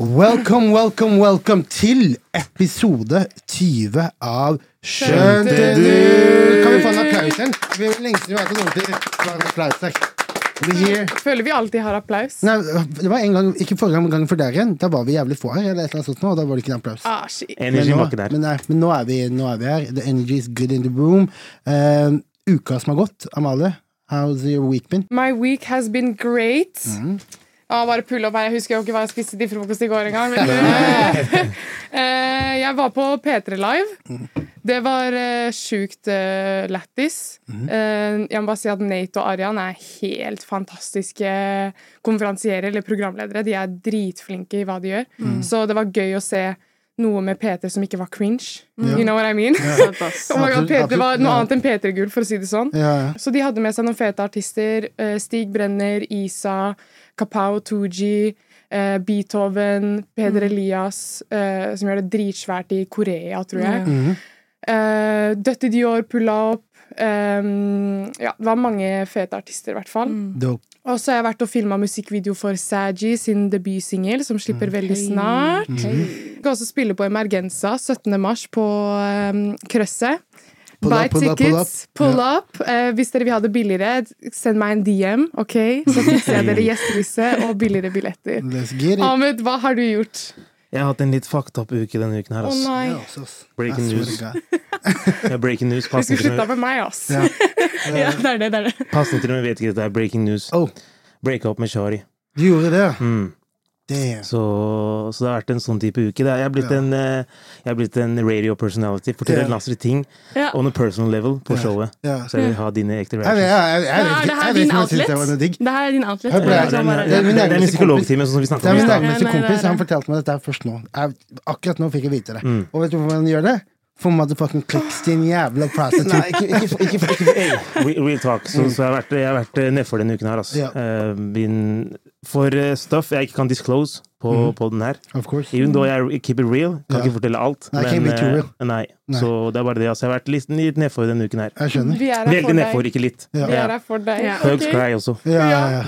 Welcome, welcome, welcome til episode 20 av Skjønte du? Kan vi få en applaus igjen? Vi er lenge siden vi har hatt noen til applaus her. Føler vi alltid har applaus. Nei, det var en gang, ikke forrige gang, men gangen før der igjen. Da var vi jævlig få her, eller et eller annet sånt nå, og da var det ikke en applaus. Ah, shit. Men nå, der. men, nei, men nå, er vi, nå er vi her. The energy is good in the room. Uh, uka som har gått, Amalie, how's your week been? My week has been great. Mm. Ah, bare pull opp her. Jeg husker jo ikke hva jeg spiste til frokost i går engang. Eh, jeg var på P3 Live. Mm. Det var uh, sjukt uh, lættis. Mm. Eh, jeg må bare si at Nate og Arian er helt fantastiske konferansierer eller programledere. De er dritflinke i hva de gjør. Mm. Så det var gøy å se noe med P3 som ikke var cringe. You know what I mean? oh my God, Peter var noe annet enn P3-gull, for å si det sånn. Ja, ja. Så de hadde med seg noen fete artister. eh, Stig Brenner, Isa, Kapao Tooji, eh, Beethoven, Peder Elias, eh, som gjør det dritsvært i Korea, tror jeg. Mhm. Eh, Døtte Dior pulla opp. Eh, ja, det var mange fete artister, i hvert fall. Mm. Og så har jeg vært og filma musikkvideo for Saji sin debutsingel, som slipper okay. veldig snart. Jeg skal også spille på Emergenza 17. mars på um, Krøsset. Pull Buy up, pull up, pull up. pull up. Eh, hvis dere vil ha det billigere, send meg en DM, ok? Så fikser jeg dere gjesteliste og billigere billetter. Let's get it. Ahmed, hva har du gjort? Jeg har hatt en litt fucked up uke denne uken her. Ass. nei. Ja, altså. Breaking news. Ja, breaking news. Du skulle slutta med meg, ass. Ja. Ja, det er det. det er det. Passende til og med vet ikke at det er breaking news. Oh, Breaka opp med Shari. du gjorde det? Mm. Så, så det har vært en sånn type uke. Jeg, er blitt Ja. en, eh, jeg er blitt en radio personality. Forteller yeah. Lasse ting Ja. on a personal level på showet. Ja. Så jeg vil ha dine ekte reactions. jeg, jeg, det her er din outlet? det her er din outlet. Det Sånn er, min psykologtime, sånn som vi Det om min i stad. nærmeste kompis. er Han fortalte meg dette først nå. Jeg, akkurat nå fikk jeg vite det. Mm. Og vet du hvorfor han gjør det? For motherfucking clicks, din jævla prostitute. Nei, ikke, ikke, ikke, ikke, ikke hey, re- Real talk. Så, så jeg har vært, jeg har vært eh, nedfor denne uken her, altså. Ja. Uh, for eh, stuff jeg ikke kan disclose på, på den her. Of course. Even though I keep it real, kan Ja. ikke fortelle alt. Nei, men, be too eh, real. nei. Nei. Så det er bare det. Altså, jeg har vært litt, litt nedfor denne uken her. Jeg skjønner. Vi er her Veldig nedfor, ikke litt. Ja. Vi er her for deg. Ja. Thugs okay. cry også. Ja, ja, ja.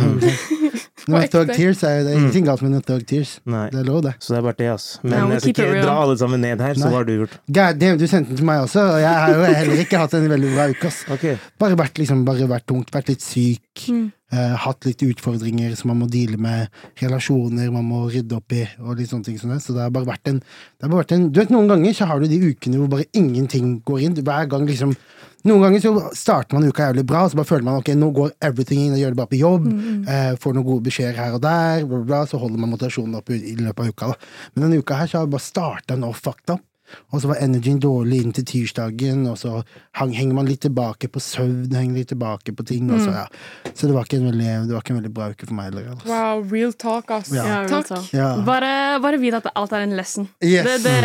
Når På Thug. Tears er det er ingenting galt med noen Thug Tears. Nei. Det er lov, det. Så det er bare det, altså. Men no, jeg skal ikke dra alle sammen ned her, så hva har du gjort? God damn, du sendte den til meg også, og jeg har jo heller ikke hatt en veldig bra uke. ass. Okay. Bare vært, liksom, bare vært tungt, vært litt syk. Mm. Eh, hatt litt utfordringer som man må deale med. Relasjoner man må rydde opp i, og litt sånne ting som det. Så det har bare vært en, det har bare vært en Du vet, noen ganger så har du de ukene hvor bare ingenting går inn. Hver gang liksom Noen ganger så starter man uka jævlig bra, og så bare føler man ok, nå går everything inn, og gjør det bare på jobb. Eh, får noen gode beskjeder her og der, bla, bla, bla, så holder man motivasjonen oppe i, i løpet av uka. da. Men denne uka her så har jeg bare starta nå fucked up. Og så var energien dårlig inn til tirsdagen, og så hang, henger man litt tilbake på søvn, henger litt tilbake på ting. Og så, ja. så det var, ikke en veldig, det var ikke en veldig bra uke for meg heller. Altså. Wow, real talk, ass. Ja. Ja, real talk. Ja. Bare, bare vit at alt er en lesson. Yes. Det, det,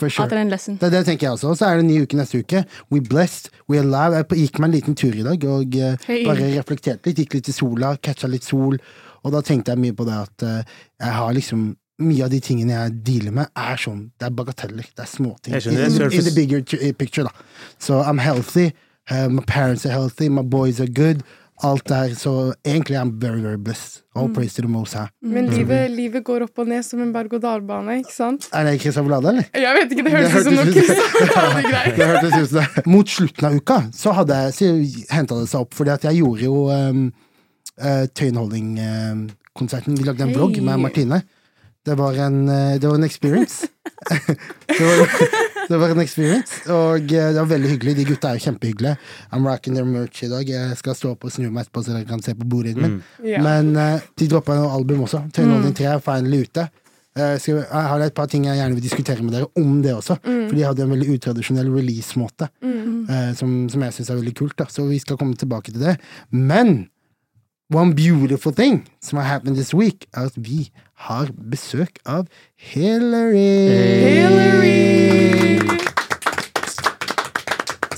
For sure. Alt er en lesson. Det, det tenker jeg også. Og så er det en ny uke neste uke. We blessed, we alive. Jeg gikk meg en liten tur i dag og eh, Hey. bare reflekterte litt. Gikk litt i sola, catcha litt sol. Og da tenkte jeg mye på det at eh, jeg har liksom mye av de tingene jeg dealer med, er sånn Det er bagateller. Det er småting. In, in, in the bigger picture, da. Så I'm healthy. Uh, my parents are healthy. My boys are good. Alt er så Egentlig I'm very, very blessed. All praise to the most her. Men livet, livet går opp og ned som en berg-og-dal-bane, ikke sant? Er det Chris Blade, eller? Jeg vet ikke, det høres ut som noe hørtes Blade-greier. Det det. Mot slutten av uka så, hadde jeg, så henta det seg opp, fordi at jeg gjorde jo um, uh, Tøyenholding-konserten. Vi lagde en vlogg med Martine. Det var en, eh, det var en experience. det, var, det var en experience, og eh, det var veldig hyggelig. De gutta er jo kjempehyggelige. I'm rocking their merch i dag. Jeg skal stå opp og snu meg etterpå, så dere kan se på bordet min. Yeah. Men eh, de droppa noe album også. Tøyenholding 3 er finally ute. Skal jeg har et par ting jeg gjerne vil diskutere med dere om det også. For de hadde en veldig utradisjonell release-måte eh, som, som jeg syns er veldig kult. Da. Så vi skal komme tilbake til det. Men one beautiful thing som har happened this week, er at vi har besøk av Hillary. Hillary!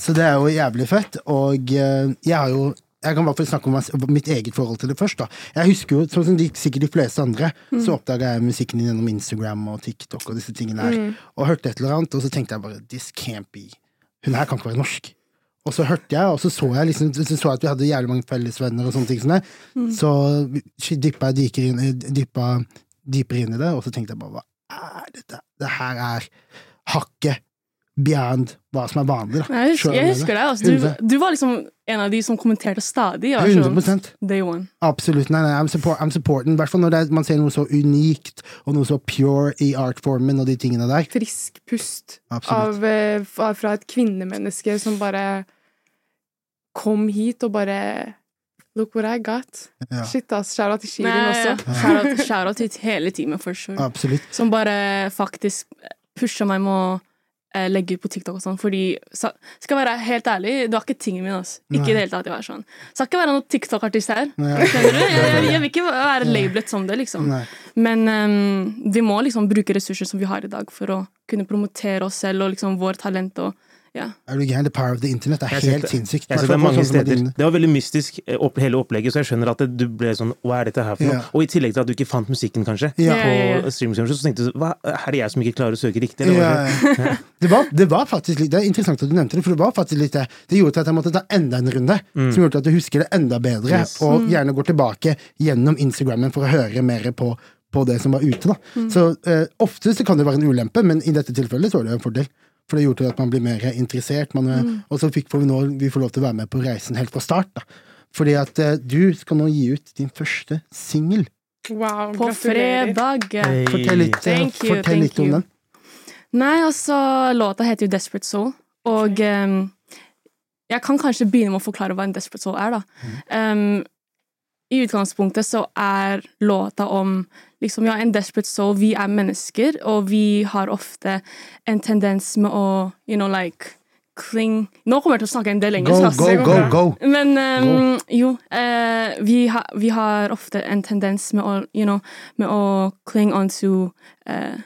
Så det er jo jævlig fett. Og eh, jeg har jo jeg kan i hvert fall snakke om mitt eget forhold til det først. da. Jeg husker jo, sånn som de, sikkert de fleste andre, så oppdaga jeg musikken din gjennom Instagram og TikTok og disse tingene her. Og hørte et eller annet, og så tenkte jeg bare This can't be. Hun her kan ikke være norsk. Og så hørte jeg, og så så jeg liksom, så så jeg at vi hadde jævlig mange fellesvenner og sånne ting. Sånn mm. Så dyppa jeg dyker inn, dyppa dypere inn i det, og så tenkte jeg bare hva er dette? Det her er hakket beyond hva som er vanlig. da. Jeg husker, jeg husker det. Altså, du, du var liksom en av de som kommenterte stadig. Ja, 100 sånn, Day one. Absolutt. Nei, nei, I'm, support, I'm supporting. I hvert fall når det er, man ser noe så unikt og noe så pure i artformen og de tingene der. Frisk pust av, eh, fra fra et kvinnemenneske som bare kom hit og bare Look what I got. Ja. Shit, ass. Shout out til Shirin Nei, også. shout-out shout-out til hele teamet, for sure. Absolutt. Som bare faktisk pusha meg med å eh, legge ut på TikTok og sånn, fordi Skal jeg være helt ærlig, det var ikke tingen min. Altså. Ikke i Nei. det hele tatt. Jeg var sånn. Skal ikke være noen TikTok-artist her. Ja. Jeg, jeg, jeg vil ikke være labelet som det, liksom. Nei. Men um, vi må liksom bruke ressurser som vi har i dag, for å kunne promotere oss selv og liksom vår talent. og ja. Er du gæren? The power of the internet er Jeg helt det. sinnssykt. Det. Det var veldig mystisk, eh, opp, hele opplegget, så jeg skjønner at det, du ble sånn Hva er dette her for noe? Ja. Og i tillegg til at du ikke fant musikken, kanskje, Ja. På streamingtjenester, så tenkte du hva, er det jeg som ikke klarer å søke riktig? Eller? Ja, ja. Det, var, det var faktisk litt Det er interessant at du nevnte det, for det var faktisk litt det. Det gjorde at jeg måtte ta enda en runde, som gjorde at du husker det enda bedre, Mm. Yes. og gjerne går tilbake gjennom Instagrammen for å høre mer på, på det som var ute. da. Mm. Så eh, ofte så kan det være en ulempe, men i dette tilfellet så var det en fordel. For det gjorde at man blir mer interessert, man, er- Mm. og så fikk vi nå vi får lov til å være med på reisen helt fra start. da. Fordi at eh, du skal nå gi ut din første singel. Wow, På gratulerer. fredag. Hey. Fortell litt, eh, Thank you, fortell thank litt om den. Nei, altså, låta heter jo Desperate Soul, og um, jeg kan kanskje begynne med å forklare hva en Desperate Soul er, da. Ehm, I utgangspunktet så er låta om liksom, ja, en desperate soul. Vi er mennesker, og vi har ofte en tendens med å, you know, like kling Nå kommer jeg til å snakke en del engelsk, Go, go, go, go! Men ehm, jo, uh, vi, ha, vi har ofte en tendens med å, you know, med å cling on to eh,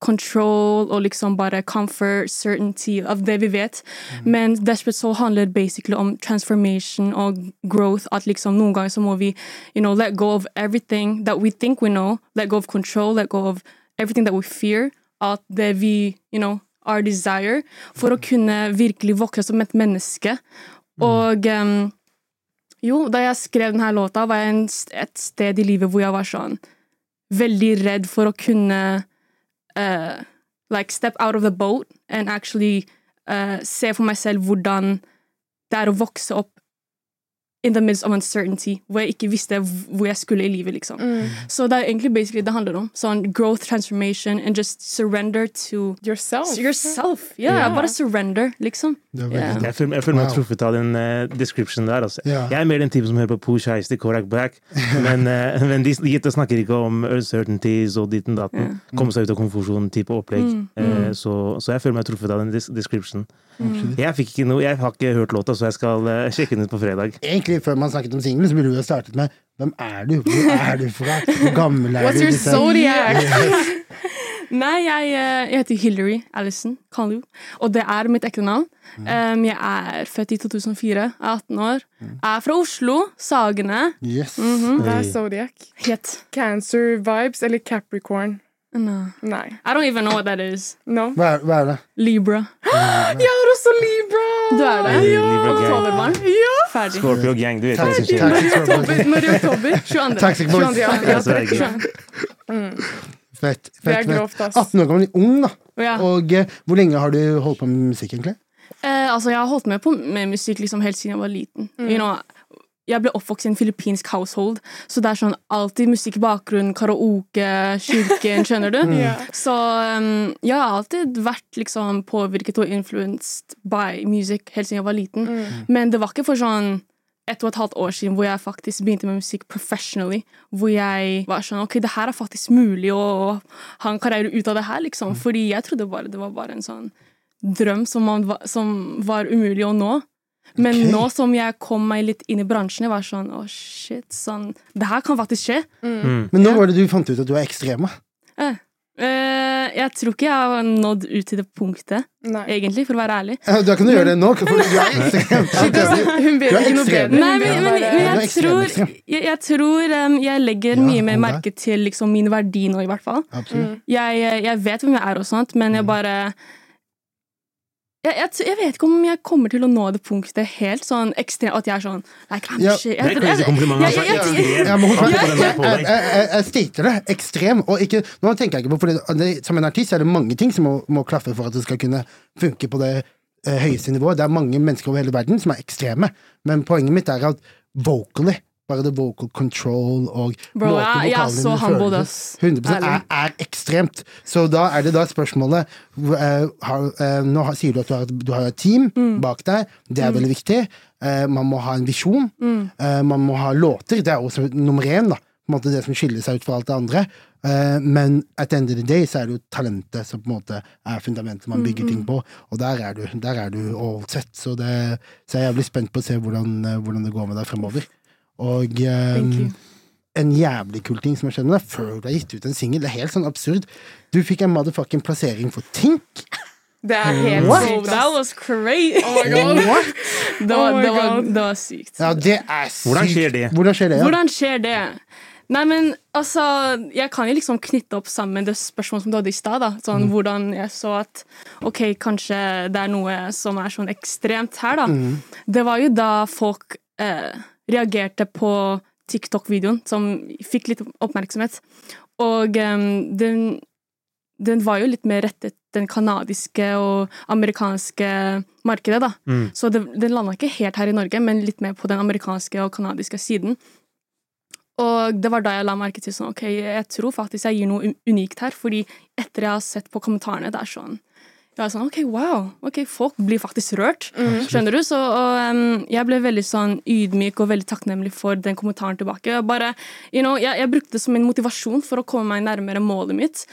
control og liksom bare comfort, certainty av det vi vet. Men Desperate Soul handler basically om transformation og growth. At liksom noen ganger så må vi you know, let go of everything that we think we know. Let go of control, let go of everything that we fear. At det vi, you know, our desire. For å kunne virkelig vokse som et menneske. Og um, jo, da jeg skrev denne låta, var jeg en, et sted i livet hvor jeg var sånn veldig redd for å kunne eh, like step out of the boat and actually uh, se for meg selv hvordan det er å vokse opp in the midst of uncertainty, hvor jeg ikke visste hvor jeg skulle i livet, liksom. Mm. Så det er egentlig basically det handler om. Sånn growth, transformation, and just surrender to Yourself. yourself. Yeah, yeah. bare surrender, liksom. Kult. Jeg føler, jeg føler meg truffet av den uh, description der. Altså. Yeah. Jeg er mer den typen som hører på Pooh Shiesty, Korak Black, men, uh, men de, de snakker ikke om uncertainties og ditten datten. Komme seg ut av konfusjon-type opplegg. Mm, Eh, så, så jeg føler meg truffet av den description. Mm. Jeg, fikk ikke noe, jeg har ikke hørt låta, så jeg skal uh, sjekke den ut på fredag. Egentlig, før man snakket om singelen, så burde vi ha startet med Hvem er du? Hvor er du fra? Hvor gammel er What's du? your Liksom. zodiac? Nei, jeg, eh, jeg heter Hillary Allison Kalu, og det er mitt ekte navn. Um, jeg er født i 2004, jeg er 18 år. Jeg er fra Oslo, Sagene. Yes. Mhm. Hva er Hey. zodiac? Het Cancer vibes eller Capricorn? no. Nei. I don't even know what that is. No. Hva, er, hva er det? Libra. Jeg er også Libra! Du er det? Ja. Libra. Oktoberbarn. Ja! Ferdig. Scorpio Gang, du vet hva som skjer. Når i oktober? Når 22. Taxic Boys. 22. Ja, Ja, ja, så er det gøy. Fett. Fett, fett. grovt, 18 år gammel, ung, da. Ja. Og eh, hvor lenge har du holdt på med musikk, egentlig? Eh, altså, jeg har holdt med på med musikk liksom helt siden jeg var liten. You know, jeg ble oppvokst i en filippinsk household, så det er sånn alltid musikk i bakgrunnen, karaoke, kirken, skjønner du? Ja. Så um, jeg har alltid vært liksom påvirket og influenced by music helt siden jeg var liten. Men det var ikke for sånn et og et halvt år siden hvor jeg faktisk begynte med musikk professionally. Hvor jeg var sånn Ok, det her er faktisk mulig å ha en karriere ut av det her, liksom. Fordi jeg trodde bare det var bare en sånn drøm som, man, som var umulig å nå. Men okay. nå som jeg kom meg litt inn i bransjen, jeg var sånn Å, shit, sånn Det her kan faktisk skje. Men når var det du fant ut at du var ekstrem? da? Eh, Eh, jeg tror ikke jeg har nådd ut til det punktet, Nei. egentlig, for å være ærlig. Ja, Du kan å gjøre det nå, for du er ekstrem. Hun ber er ikke noe bedre. Nei, men, men, men er jeg tror, jeg, jeg, tror um, jeg legger Ja, mye mer merke til liksom, min verdi nå, i hvert fall. Mm. Jeg, jeg vet hvem jeg er og sånt, men jeg bare jeg, jeg, jeg vet ikke om jeg kommer til å nå det punktet helt sånn ekstremt At jeg er sånn Nei, kanskje Ja. Det er Jeg- crazy kompliment. Altså, ekstrem. Stater det. Ekstrem. Og ikke, nå tenker jeg ikke på, for det, Som en artist er det mange ting som må, må klaffe for at det skal kunne funke på det eh, høyeste nivået. Det er mange mennesker over hele verden som er ekstreme, men poenget mitt er at vocally bare det vocal control og Bro, måten jeg- jeg så han føles, 100 er, er ekstremt. Så da er det da spørsmålet uh, har, uh, Nå har, sier du at du har, du har et team Mm. bak deg. Det er veldig viktig. Uh, man må ha en visjon. Mm. Man må ha låter. Det er også nummer én. da på en måte Det som skiller seg ut fra alt det andre. Men at the end of the day så er det jo talentet som på en måte er fundamentet man bygger Mm, ting på. Og der er du der er du all set. Så, det, så jeg er jævlig spent på å se hvordan, hvordan det går med deg fremover. Og eh, en jævlig kul ting som har skjedd med deg før du har gitt ut en singel. Det er helt sånn absurd. Du fikk en motherfucking plassering for Tink. Det er helt What? Sykt, that was crazy! Oh my god. Det var, Oh my det var, det var sykt. Ja, det er sykt. Hvordan skjer det? Hvordan skjer det? Ja? Hvordan skjer det? Nei, men altså Jeg kan jo liksom knytte opp sammen det spørsmålet som du hadde i stad. Sånn Mm. hvordan jeg så at OK, kanskje det er noe som er sånn ekstremt her, da. Mm. Det var jo da folk eh, reagerte på TikTok-videoen, som fikk litt oppmerksomhet. Og um, den, den var jo litt mer rettet den kanadiske og amerikanske markedet, da. Mm. Så det, den landa ikke helt her i Norge, men litt mer på den amerikanske og kanadiske siden. Og det var da jeg la merke til sånn, ok, jeg tror faktisk jeg gir noe unikt her, fordi etter jeg har sett på kommentarene, det er sånn jeg var sånn, ok, wow, ok, folk blir faktisk rørt. Skjønner du? Så og, um, jeg ble veldig sånn ydmyk og veldig takknemlig for den kommentaren tilbake. Jeg Bare, you know, jeg, jeg brukte det som en motivasjon for å komme meg nærmere målet mitt.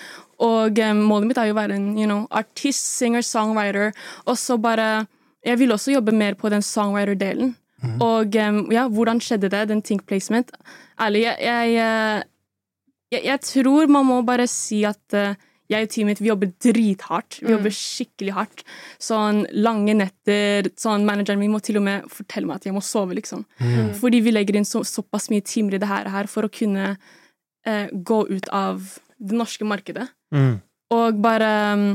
Og um, målet mitt er jo å være en you know, artist, singer, songwriter. Og så bare Jeg ville også jobbe mer på den songwriter-delen. Og um, ja, hvordan skjedde det? Den think placement. Ærlig, jeg, jeg, eh, jeg, jeg tror man må bare si at eh, jeg og teamet mitt vi jobber drithardt. Vi jobber skikkelig hardt. Sånn lange netter. Sånn Manageren min må til og med fortelle meg at jeg må sove, liksom. Fordi vi legger inn så, såpass mye timer i det her, her for å kunne eh, gå ut av det norske markedet. Mm. Og bare um,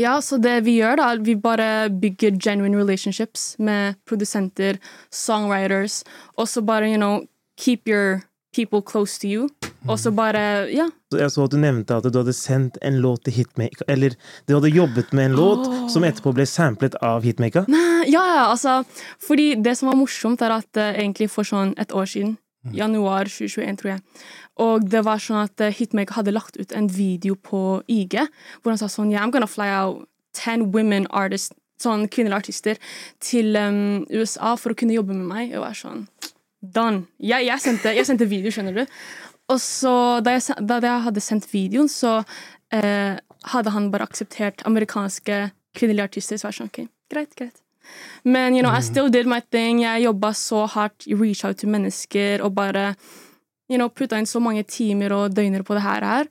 Ja, så det vi gjør, da, vi bare bygger genuine relationships med produsenter, songwriters, og så bare, you know, keep your people close to you. Og så bare, ja. Jeg så at du nevnte at du hadde sendt en låt til Hitmaker Eller du hadde jobbet med en låt oh. som etterpå ble samplet av Hitmaker. Nei, ja, ja, altså Fordi det som var morsomt, er at uh, egentlig for sånn et år siden, januar 2021, tror jeg, og det var sånn at uh, Hitmaker hadde lagt ut en video på IG hvor han sa sånn Yeah, I'm gonna fly out 10 women artists, sånn kvinnelige artister, til um, USA for å kunne jobbe med meg. Og jeg var sånn Done. Jeg, jeg, sendte, jeg sendte video, skjønner du. Og så, da jeg, da jeg hadde sendt videoen, så eh, hadde han bare akseptert amerikanske kvinnelige artister. Så var sånn, ok, greit, greit. Men you know, I still did my thing. Jeg jobba så hardt, reach out til mennesker og bare you know, putta inn så mange timer og døgner på det her.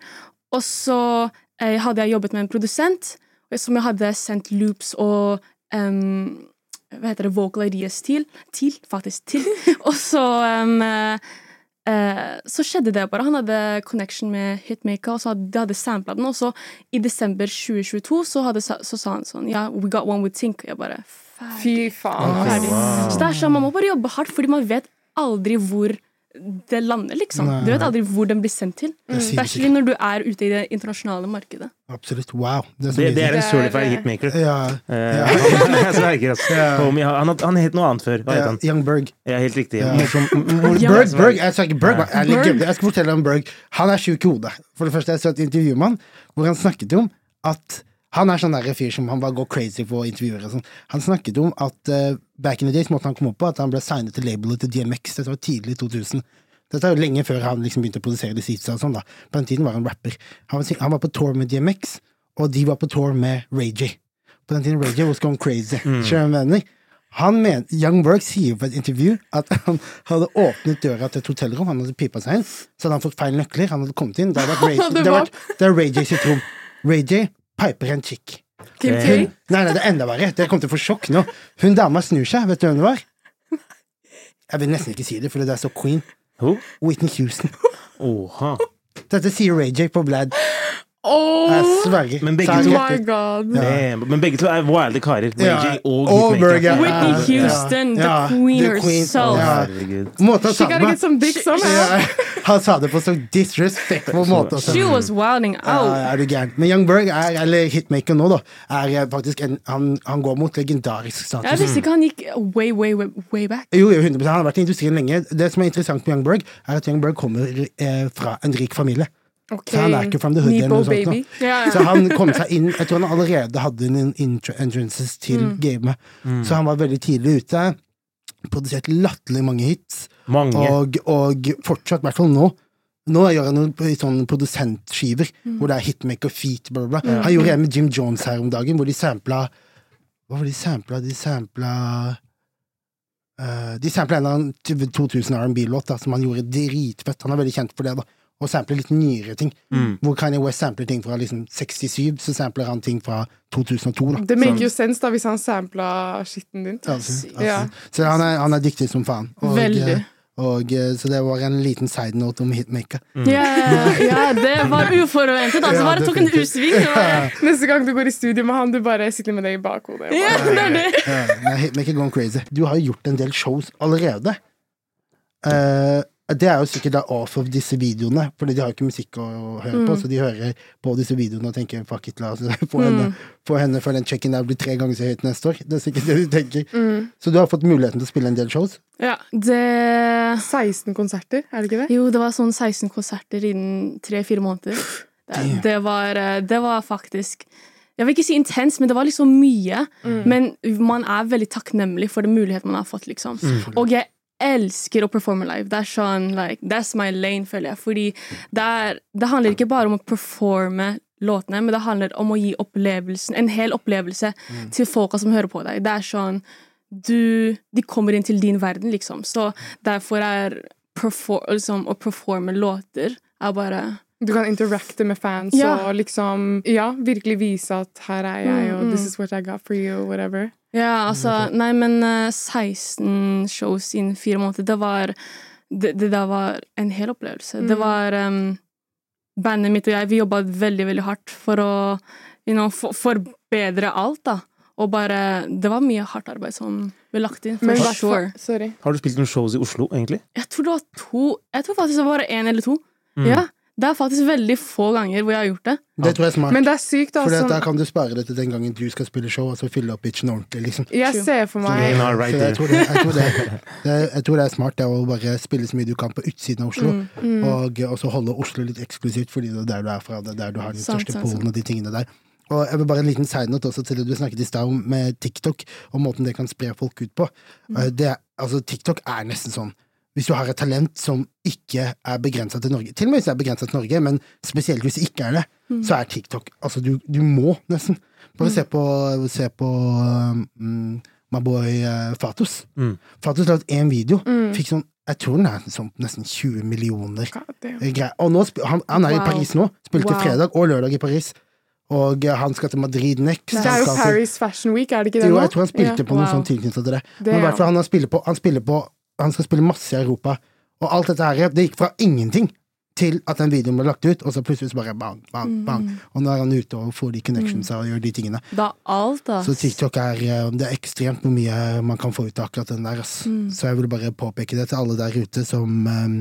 Og så eh, hadde jeg jobbet med en produsent som jeg hadde sendt loops og um, hva heter det, vocal ideas til, til faktisk, til. Og så em, eh, så skjedde det bare. Han hadde connection med Hitmaker, og så hadde, de hadde sampla den. Og så i desember 2022 så, hadde, så sa han sånn Ja, we got one with Tink. Og jeg bare. Fy faen. Wow. Så det er sånn, man må bare jobbe hardt, fordi man vet aldri hvor det lander, liksom. Nei. Du vet aldri hvor den blir sendt til. Especially når du er ute i det internasjonale markedet. Absolutt. Wow. Det er Det, det er en er- certified hitmaker. Ja. Ja. han, jeg sverger, altså. Ja. Han, han het noe annet før. Hva het ja. han? Young Berg. Ja, helt riktig. Ja. Ja. Berg, Berg, jeg sa Berg, jeg, skal fortelle om Berg. Han er sjuk i hodet. For det første, jeg så et intervju med han hvor han snakket om at han er sånn der fyr som han bare går crazy på intervjuer og sånn. Han snakket om at uh, back in the days måten han kom opp på, at han ble signet til labelet til DMX. Dette var tidlig i 2000. Dette er jo lenge før han liksom begynte å produsere disse og sånn, da. På den tiden var han rapper. Han var, han var på tour med DMX, og de var på tour med Ray J. På den tiden Ray J was going crazy. Mener? Han men, Young Work sier på et intervju at han hadde åpnet døra til et hotellrom, han hadde pipa seg inn, så hadde han fått feil nøkler, han hadde kommet inn, det hadde vært Ray, Det det hadde vært, det er Ray J sitt rom. Ray J piper en chick. Kim Eh. K. Nei, nei, det er enda verre. Dere kommer til å få sjokk nå. Hun dama snur seg, vet du hvem det var? Jeg vil nesten ikke si det, for det er så queen. Who? Whitney Houston. Oha. Dette sier Ray J på Blad. Oh Jeg sverger. Men begge to- my god. Damn. Men begge to er wilde karer. Ja. Og Og. Whitney Ja, Houston, the queen The herself. Måte She det gotta på get some dick somehow. Han sa det på så disrespectful måte. She was wilding out. er du gæren. Men Young Berg, er, eller Hitmaker nå, da, er faktisk en, han, han går mot legendarisk Jeg status. visste ikke han gikk way, way, way, way back. Jo, jo, 100 Han har vært i industrien lenge. Det som er interessant med Young Berg, er at Young Berg kommer eh, fra en rik familie. Ok. Så han er ikke from the hood eller noe sånt. Ja, ja. Så han kom seg inn Jeg tror han allerede hadde en intro entrances til Mm. gamet. Så han var veldig tidlig ute. Produsert latterlig mange hits. Mange. Og, og fortsatt, i hvert fall nå. Nå gjør han noen sånne produsentskiver Mm. hvor det er hitmaker, feat, bla, bla, bla. Han gjorde en med Jim Jones her om dagen, hvor de sampla Hva var det de sampla? De sampla uh, De sampla en av 2000 R&B-låt som han gjorde dritfett. Han er veldig kjent for det. da Og sampler litt nyere ting. Mm. Hvor Kanye West sampler ting fra liksom 67, så sampler han ting fra 2002. da Det make jo sense da hvis han sampla skitten din. Altså, altså. Ja. Så han er, han er dyktig som faen. Og, Veldig. eh, Og, eh, så det var en liten side note om hitmaker. Ja, ja, det var uforventet. Altså, bare tok en usving. Neste gang du går i studio med han, du bare sitter med det i bakhodet. Ja, det er det. Ja, Hitmaker Gone Crazy. Du har jo gjort en del shows allerede. Eh, det er jo sikkert da off of disse videoene, Fordi de har jo ikke musikk å høre på, så de hører på disse videoene og tenker fuck it, la oss få henne, få henne før den checken der blir tre ganger så høyt neste år. Det er sikkert det du tenker. Så du har fått muligheten til å spille en del shows. Ja, det 16 konserter, er det ikke det? Jo, det var sånn 16 konserter innen tre-fire måneder. Det, det, var, eh, det var faktisk Jeg vil ikke si intens, men det var liksom mye. Men man er veldig takknemlig for den muligheten man har fått, liksom. Og jeg elsker å performe live. Det er sånn, like, That's my lane, føler jeg. Fordi det, er, det handler ikke bare om å performe låtene, men det handler om å gi opplevelsen, en hel opplevelse til folka som hører på deg. Det er sånn du, De kommer inn til din verden, liksom. Så derfor er perfor, liksom, å performe låter er bare Du kan interacte med fans Ja. og liksom Ja, virkelig vise at her er jeg, og Mm, this is what I got for you, whatever. Ja, altså Nei, men eh, 16 shows innen fire måneder, det var Det, det der var en hel opplevelse. Det var um, Bandet mitt og jeg, vi jobba veldig, veldig hardt for å you know, for, forbedre alt, da. Og bare Det var mye hardt arbeid som ble lagt inn, for Men sure. Sorry. Har du spilt noen shows i Oslo, egentlig? Jeg tror det var to Jeg tror faktisk det var én eller to. Mm. Ja. Det er faktisk veldig få ganger hvor jeg har gjort det. Det tror jeg er smart. Men det er sykt, For altså. da kan du spare det til den gangen du skal spille show, og så fylle opp bitchen ordentlig, liksom. Jeg ser for meg right Så jeg tror det, jeg, tror det, det, jeg tror det er smart det å bare spille så mye du kan på utsiden av Oslo, Mm, og også holde Oslo litt eksklusivt, fordi det er der du er fra, det er der du har den største sant, polen og de tingene der. Og jeg vil bare En liten side note også til det du snakket i stad om med TikTok, og måten det kan spre folk ut på. Mm. Eh, Det, altså, TikTok er nesten sånn hvis du har et talent som ikke er begrensa til Norge, til og med hvis det er begrensa til Norge, men spesielt hvis det ikke er det, Mm. så er TikTok Altså, du, du må nesten. Bare se på, se på um, my boy uh, Fatos. Mm. Fatos la ut én video, Mm. fikk sånn Jeg tror den er sånn nesten 20 millioner God greier. Og nå, han, han er i Paris nå. Spilte Wow. fredag og lørdag i Paris. Og eh, han skal til Madrid next. Det er jo Paris Fashion Week, er det ikke det jo, jeg tror han spilte Ja. på noe Wow. sånt tilknyttet til det. Det Men i er hvert fall han, har spiller på, han spiller på Han skal spille masse i Europa. Og alt dette her, det gikk fra ingenting til at den videoen ble lagt ut, og så plutselig så bare bang, bang, bang. Mm. Og nå er han ute og får de connectionsa og gjør de tingene. Er alt, da. Så TikTok er eh, Det er ekstremt hvor mye man kan få ut av akkurat den der. Ass. Mm. Så jeg vil bare påpeke det til alle der ute som um,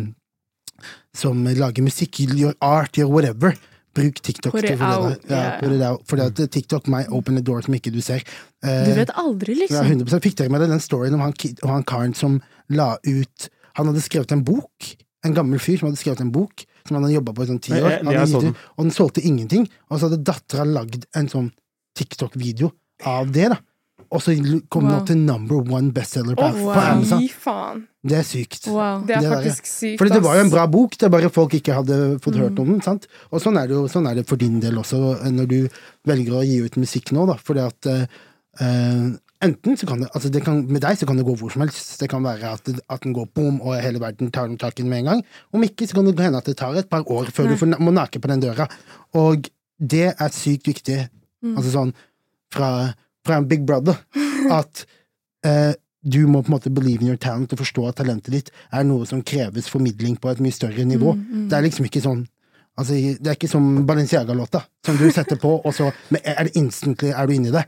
Som lager musikk, gjør art, gjør whatever. Bruk TikTok Put it det out. Ja, put it out. Fordi at TikTok might open the door som ikke du ser. Eh, Du vet aldri, ja, liksom. 100 Fikk dere med deg den storyen om han, han karen som la ut Han hadde skrevet en bok. En gammel fyr som hadde skrevet en bok, som han hadde jobba på i sånn ti år. ja, Han hadde gitt ut, og den solgte ingenting. Og så hadde dattera lagd en sånn TikTok-video av det, da. Og så kom den opp til number one bestseller på, Å, på. Amazon. Det er sykt. Wow. Det er Det der, faktisk sykt, Fordi det var jo en bra bok, det er bare folk ikke hadde fått hørt Mm. om den. sant? Og sånn er det jo sånn er det for din del også, når du velger å gi ut musikk nå, da. Fordi at eh, enten så kan det, altså det kan, Med deg så kan det gå hvor som helst. Det kan være at, det, at den går boom, og hele verden tar den tak i den med en gang. Om ikke så kan det hende at det tar et par år før du får, må nake på den døra. Og det er sykt viktig, altså sånn fra, fra en big brother, at eh, du må på en måte believe in your talent og forstå at talentet ditt er noe som kreves formidling på et mye større nivå. Det er liksom ikke sånn Altså, det er ikke som Balenciaga-låta, som du setter på, og så men er det instantly er du inni det.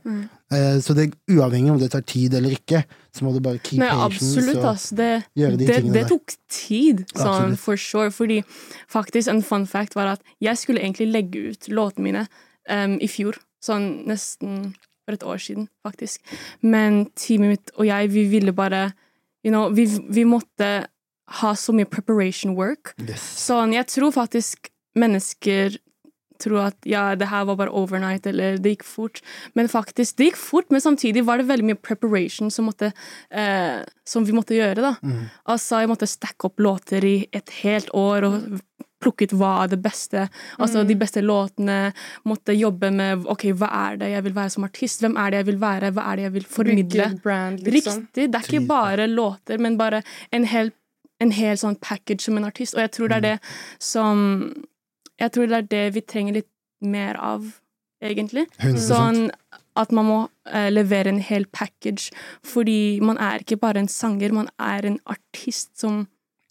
Eh, så det er uavhengig om det tar tid eller ikke, så må du bare keep Nei, patience. absolutt, ass. Det, gjøre de det, tingene det tok tid, sånn for sure. Fordi faktisk en fun fact var at jeg skulle egentlig legge ut låtene mine um, i fjor. Sånn nesten for et år siden, faktisk. Men teamet mitt og jeg, vi ville bare You know, vi, vi måtte ha så mye preparation work. Yes. Sånn, jeg tror faktisk mennesker tror at ja, det her var bare overnight, eller det gikk fort. Men faktisk, det gikk fort, men samtidig var det veldig mye preparation som, måtte, eh, som vi måtte gjøre, da. Mm. Altså, jeg måtte stacke opp låter i et helt år og plukke ut hva er det beste. Altså, de beste låtene. Måtte jobbe med ok, hva er det jeg vil være som artist? Hvem er det jeg vil være? Hva er det jeg vil formidle? Brand, liksom. Riktig. Det er ikke bare låter, men bare en hel, en hel sånn package som en artist. Og jeg tror det er det som Jeg tror det er det vi trenger litt mer av, egentlig. 100%. Sånn at man må eh, levere en hel package, fordi man er ikke bare en sanger, man er en artist som,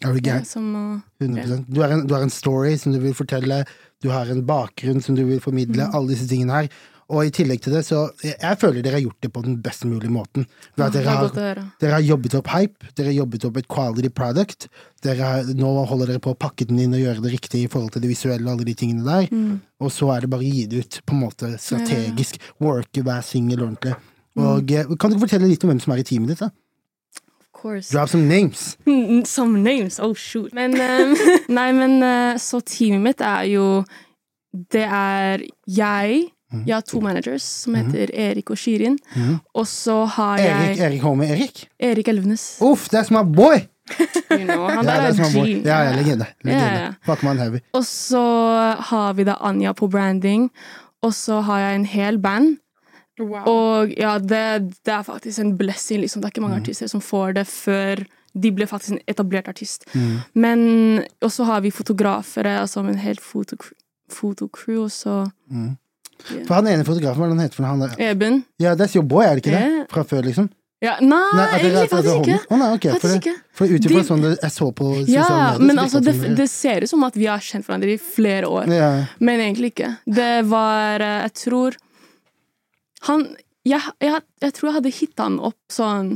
Er du gæren? må 100 du har, en, du har en story som du vil fortelle, du har en bakgrunn som du vil formidle, Mm. alle disse tingene her. Og i tillegg til det, så jeg, føler dere har gjort det på den best mulige måten. Ved at dere er har, dere har jobbet opp hype, dere har jobbet opp et quality product. Dere har, nå holder dere på å pakke den inn og gjøre det riktig i forhold til det visuelle alle de tingene der. Mm. Og så er det bare å gi det ut på en måte strategisk. Worke hver singel ordentlig. Mm. Og mm. Kan du fortelle litt om hvem som er i teamet ditt? da? Of course. Drop some names. Mm, Some names, oh shoot. Men, um, nei, men eh, så teamet mitt er jo Det er jeg. Mhm. Jeg har to managers som heter Erik og Shirin. Mhm. Og så har jeg Erik, Erik Holme Erik? Erik Elvenes. Uff, that's my boy! You know, han Ja, der er. G. Ja, ja, legende. legende. Heavy. Og så har vi da Anja på branding. Og så har jeg en hel band. Wow. Og ja, det, det er faktisk en blessing. Liksom. Det er ikke mange mm. artister som får det før de ble faktisk en etablert artist. Mm. Men Og så har vi fotografere, altså en hel fotocrew. fotocrew og så Mhm. For han ene fotografen, hva er det han heter? Han? Eben. Ja, det er boy, er det ikke det? Ja. Fra før, liksom? Ja, nei, Nei, det- egentlig faktisk homie? ikke. Å nei, ok. For, det, for ut ifra sånn det jeg så på Ja, medier men altså, det, det ser ut som at vi har kjent hverandre i flere år. ja. Men egentlig ikke. Det var eh, Jeg tror Han Jeg, jeg, jeg tror jeg hadde hitta han opp sånn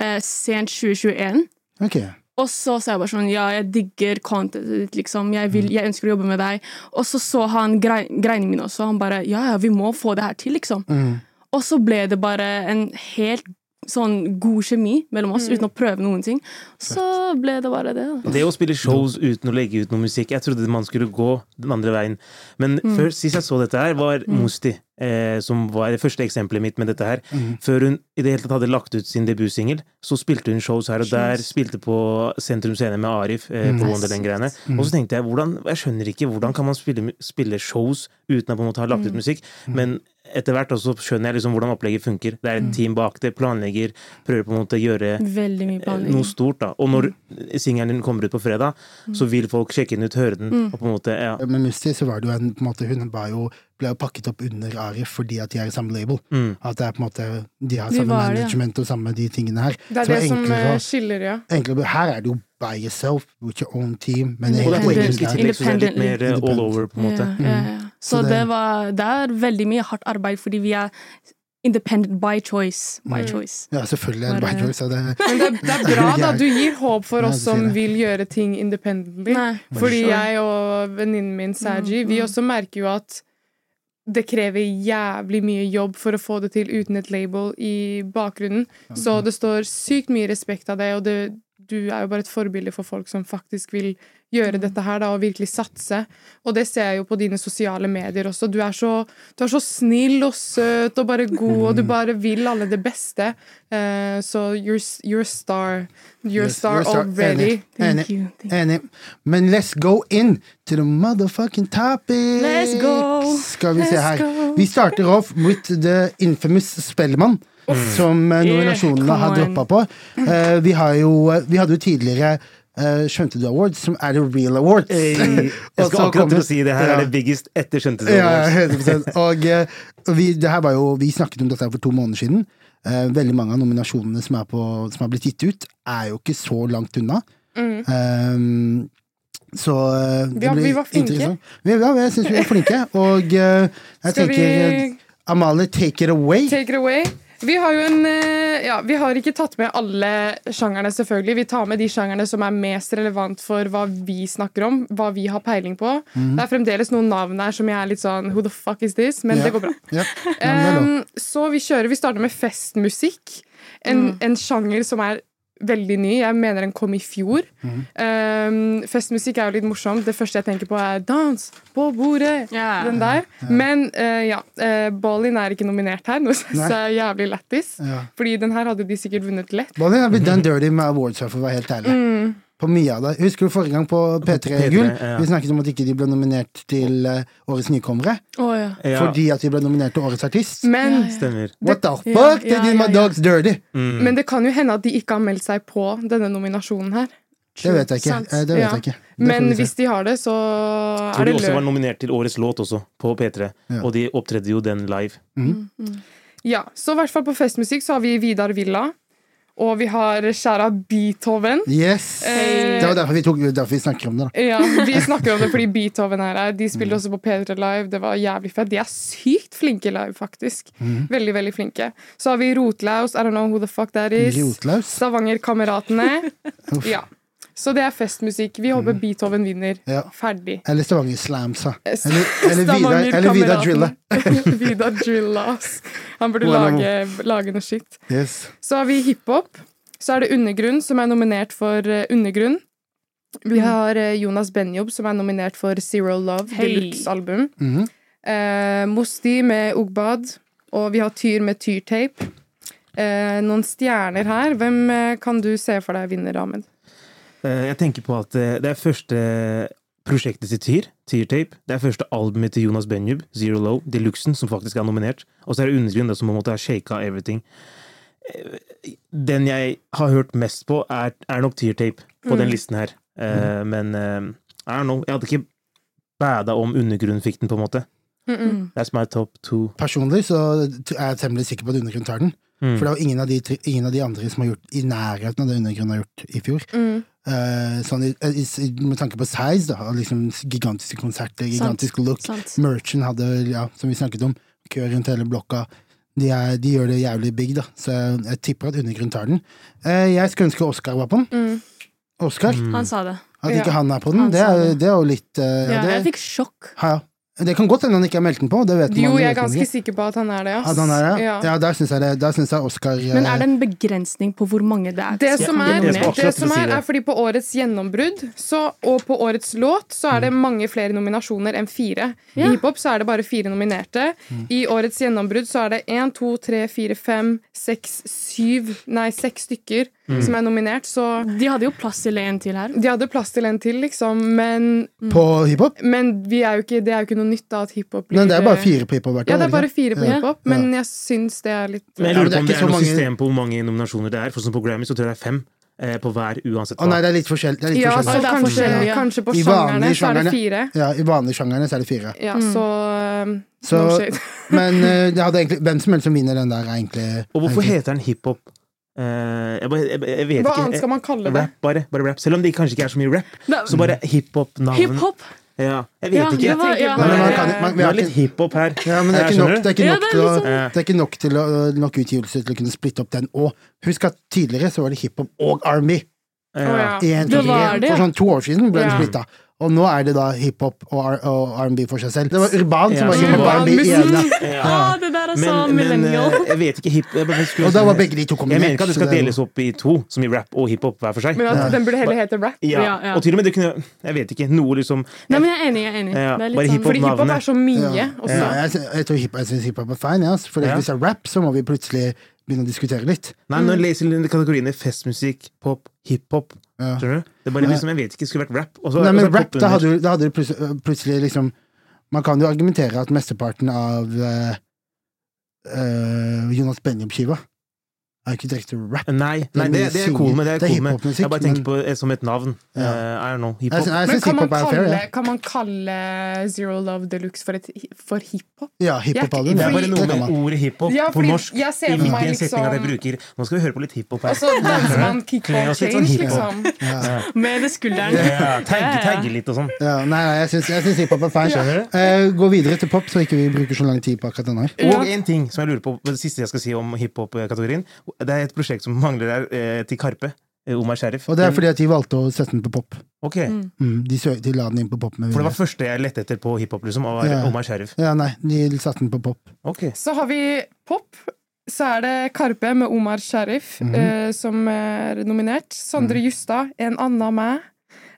eh, sent 2021. Ok. Og så sa jeg bare sånn Ja, jeg digger contentet ditt, liksom. Jeg, vil, jeg ønsker å jobbe med deg. Og så så han grei, greiene mine også. Han bare Ja, ja, vi må få det her til, liksom. Mm. Og så ble det bare en helt sånn god kjemi mellom oss, uten å prøve noen ting. Så ble det bare det. da. Det å spille shows uten å legge ut noe musikk Jeg trodde man skulle gå den andre veien. Men før, sist jeg så dette her, var Musti, eh, som var det første eksempelet mitt med dette her. Før hun i det hele tatt hadde lagt ut sin debutsingel, så spilte hun shows her og der. Spilte på Sentrum Scene med Arif eh, på Wonderland-greiene. Og så tenkte jeg, hvordan, jeg skjønner ikke hvordan kan man spille, spille shows uten å på en måte ha lagt ut musikk. Men etter hvert også skjønner jeg liksom hvordan opplegget funker. Det er et team bak det, planlegger, prøver på en måte å gjøre Veldig mye planlegging. noe stort, da. Og når singelen din kommer ut på fredag, så vil folk sjekke den ut, høre den, og på en måte ja. Med Musti så var det jo en på en måte, Hun var jo, ble jo pakket opp under Arif fordi at de er i samme label. Mm. At det er på en måte De har De samme var management ja. og samme de tingene her. Det er det som enklere eh, å- skiller, ja. enklere, Her er det jo by yourself, with your own team. Men det er er engelsk i tillegg, så det er litt mer eh, all over, på en måte. Yeah, yeah. Mm. Så, Så det- det, var Det er veldig mye hardt arbeid, fordi vi er independent by choice. By choice. Ja, selvfølgelig er det by choice. Det, Men det, det er bra, da. Du gir håp for oss som det. vil gjøre ting independently. Nei, Fordi jeg og venninnen min Saji, vi også merker jo at det krever jævlig mye jobb for å få det til uten et label i bakgrunnen. Så det står sykt mye respekt av det, og det, du er jo bare et forbilde for folk som faktisk vil gjøre dette her, da, og virkelig satse. Og det ser jeg jo på dine sosiale medier også. Du er så, du er så snill og søt og bare god, og du bare vil alle det beste. Uh, så you're, you're a star. You're a Yes, star you're star. already. Enig. Thank you. Thank Enig. Men let's go in to the motherfucking topic! Let's go! Skal vi se her. go. Vi starter off with the infamous Spellemann. Som eh, nominasjonene yeah, har on. droppa på. Uh, vi, har jo, vi hadde jo tidligere eh, Skjønte du Awards, som er The Real Awards. Hey, jeg skal akkurat til å si det her Ja. er det biggest etter Skjønte du Ja, Awards. 100 Og uh, vi, det her var jo, vi snakket om dette for to måneder siden. Uh, veldig mange av nominasjonene som er, på, som er blitt gitt ut, er jo ikke så langt unna. Eh, så eh, det Vi var- blir vi var flinke. interessant. Vi, ja, jeg syns vi var flinke. Og jeg Skal tenker vi Amalie, take it away. Take it away. Vi har jo en eh, Ja, vi har ikke tatt med alle sjangerne, selvfølgelig. Vi tar med de sjangerne som er mest relevant for hva vi snakker om, hva vi har peiling på. Mhm. Det er fremdeles noen navn her som jeg er litt sånn Who the fuck is this? Men yeah. det går bra. Lov. Um, så vi kjører, vi starter med festmusikk. En, en sjanger som er veldig ny. Jeg mener den kom i fjor. Mm. Um, festmusikk er jo litt morsomt. Det første jeg tenker på, er dans på bordet. Yeah. Den der. Men uh, ja, uh, Ballin er ikke nominert her, noe som er jævlig lættis. Ja. Fordi den her hadde de sikkert vunnet lett. Ballen har blitt done dirty med awards, her, for å være helt ærlig. Mm. På mye av det. Husker du forrige gang på P3 Gull? ja. Vi snakket om at ikke de ble nominert til eh, Årets nykommere. Oh, ja. Ja, Fordi at de ble nominert til Årets artist. Men, Ja, ja. stemmer. What the fuck? They ja, did my dogs dirty! Mm. men det kan jo hende at de ikke har meldt seg på denne nominasjonen her. Det vet jeg ikke. Eh, Det vet Ja. jeg ikke. Men hvis de har det, så er tror de det også var nominert til årets låt også, på P3. Ja. Og de opptredde jo den live. Ja, så i hvert fall på festmusikk så har vi Vidar Villa. Og vi har kjære Beethoven. Yes! Eh, Det var derfor vi, tok, derfor vi snakker om det. da Ja, Vi snakker om det fordi Beethoven er her. De spilte også på P3 Live. Det var jævlig fett. De er sykt flinke live, faktisk. Veldig, veldig flinke. Så har vi Rotlaus. I don't know who the fuck that is. Rotlaus. Stavanger-kameratene. Ja. Så det er festmusikk. Vi håper Beethoven vinner. Ja. Ferdig. Eller Stavanger Slams, da. Eller, eller Vidar, eller Vidar Drilla. Vidar Drilla, ass. Han burde Wow. lage, lage noe shit. Yes. Så har vi hiphop. Så er det Undergrunn, som er nominert for eh, Undergrunn. Vi har eh, Jonas Benjob, som er nominert for Zero Love, hey. deluxe-album. Mhm. eh, Mosti med Ugbad. Og vi har Tyr med Tyrtape. Eh, noen stjerner her. Hvem eh, kan du se for deg vinner, Ahmed? Eh, Jeg tenker på at eh, det er første prosjektet til Tyr, Tyrtape. Det er første albumet til Jonas Benjub, Zero Low, Deluxen, som faktisk er nominert. Og så er det Undergrunn, som på en måte har shaka everything. Eh, Den jeg har hørt mest på, er, er nok Tyrtape på den listen her. Eh, Men I don't know. Jeg hadde ikke bæda om Undergrunn fikk den, på en måte. Mm. That's my top two. Personlig så er jeg temmelig sikker på at Undergrunn tar den. Mm. For det er jo ingen av, de, ingen av de andre som har gjort i nærheten av det undergrunnen har gjort i fjor. Mm. Uh, sånn, i, i, med tanke på size, da. Liksom gigantiske konserter, gigantisk look. Sant. Merchant hadde, ja, som vi snakket om, kø rundt hele blokka. De, er, de gjør det jævlig big, da. Så jeg, jeg tipper at undergrunnen tar den. Uh, jeg skulle ønske Oscar var på den. Mm. Oscar. Mm. Han sa det. At ikke Ja. han er på den, det er, det. det er jo litt uh, Ja, ja, jeg fikk sjokk. ja. Det kan godt hende han ikke har meldt den på. Det vet Jo, man, jeg er ganske ikke. sikker på at han er det. Ass. At han er det? Ja. Ja, der syns jeg, det- der synes jeg Oscar eh, Men er det en begrensning på hvor mange det er? Det som er, skal det som er, er fordi på årets gjennombrudd så, og på årets låt så er det mange flere nominasjoner enn fire. I Ja. hiphop så er det bare fire nominerte. I årets gjennombrudd så er det én, to, tre, fire, fem, seks, syv Nei, seks stykker som er nominert. Så De hadde jo plass til en til her. de hadde plass til en til, liksom. Men, på hiphop? men vi er jo ikke, det er jo ikke noe nytt da at hiphop blir Men det er bare fire på hiphop hvert år. Ja, det er bare fire på Ja. hiphop, men jeg syns det er litt Men jeg lurer det er på om det er noe mange- system på hvor mange nominasjoner det er. For som på Grammy så tror jeg det er fem eh, på hver, uansett Å nei, det er litt forskjellig. Det er litt Ja, så forskjellig. det er kanskje, ja. kanskje på sjangerne så er det fire. Ja, I vanlige sjangerne så er det fire. Ja, så um, Så, No men uh, det hadde egentlig, hvem som helst som vinner den der, er egentlig Og hvorfor egentlig- heter den hiphop? Eh, jeg, bare- jeg, jeg vet Hva ikke. annet skal man kalle det? Rap, bare. bare rap. Selv om det kanskje ikke er så mye rap. Så bare hiphop-navn. Hiphop! Ja, jeg vet Ja, ikke. det var, ja. Men man kan- man- Vi har litt hiphop her. Ja, men det er ikke nok, er ikke nok, til, å, liksom- det er ikke nok, til å, nok utgivelse til å kunne splitte opp den. Og husk at tidligere så var det hiphop og Army. Ja. En, to, Det var det, For sånn to år siden ble den Ja. splitta. Og nå er det da hiphop og og R&B for seg selv. Det var Urban Ja, som var hiphop og R&B igjen. Ja. Ah, det der er så Men, men millennial. eh, jeg vet ikke hip jeg bare Og da var begge de to Jeg mener ikke at det skal deles opp i to, som i rap og hiphop hver for seg. Men at den burde heller hete rap. Ja. Ja, ja. Og til og med det kunne Jeg vet ikke. Noe liksom Nei, men jeg er enig. jeg er enig. Ja, Det er bare litt hiphop sånn Fordi hiphop er så mye Ja, også. ja, jeg, jeg tror hiphop, jeg synes hiphop er fine, ja. for Ja. hvis det er rap, så må vi plutselig begynne å diskutere litt. Nei, når jeg leser kategoriene festmusikk, pop, hiphop Ja. Skjønner du? Det er bare liksom, Jeg vet ikke, det skulle vært rap. Også, Nei, men også rap, da hadde, du- da hadde du plutselig, plutselig liksom Man kan jo argumentere at mesteparten av uh, uh, Jonas Benjob-skiva er ikke direkte rap. Nei, nei det, det er cool med. Det er Det er cool med. Jeg bare tenker på det som et navn. Ja. Uh, I don't know. Hiphop. Men kan man, kalle, ja. kan man kalle Zero Love Deluxe for, et, for hiphop? Ja, hiphop-album. Det er bare noe med ordet hiphop Ja, på norsk. jeg ser I hvilken setning at jeg liksom- bruker Nå skal vi høre på litt hiphop her. Og så danser man kickball sånn change, liksom. Ja. Med skulderen. Ja, tagge, tagge litt og sånn. Ja, nei, jeg syns, syns hiphop er fine. Skjønner du? Eh, gå videre til pop, så ikke vi bruker så lang tid på akkurat denne. Og en ting som jeg lurer på, det siste jeg skal si om hiphop-kategorien. Det er et prosjekt som mangler der eh, til Karpe. eh, Omar Sharif. Og det er fordi at de valgte å sette den på pop. Ok, Mm, de, sø de la den inn på pop med For det var første jeg lette etter på hiphop, liksom, og var Ja. Omar Sharif. Ja, nei, de satte den på pop. Ok. Så har vi pop. Så er det Karpe med Omar Sharif -hmm. eh, som er nominert. Sondre Justad, En anna meg.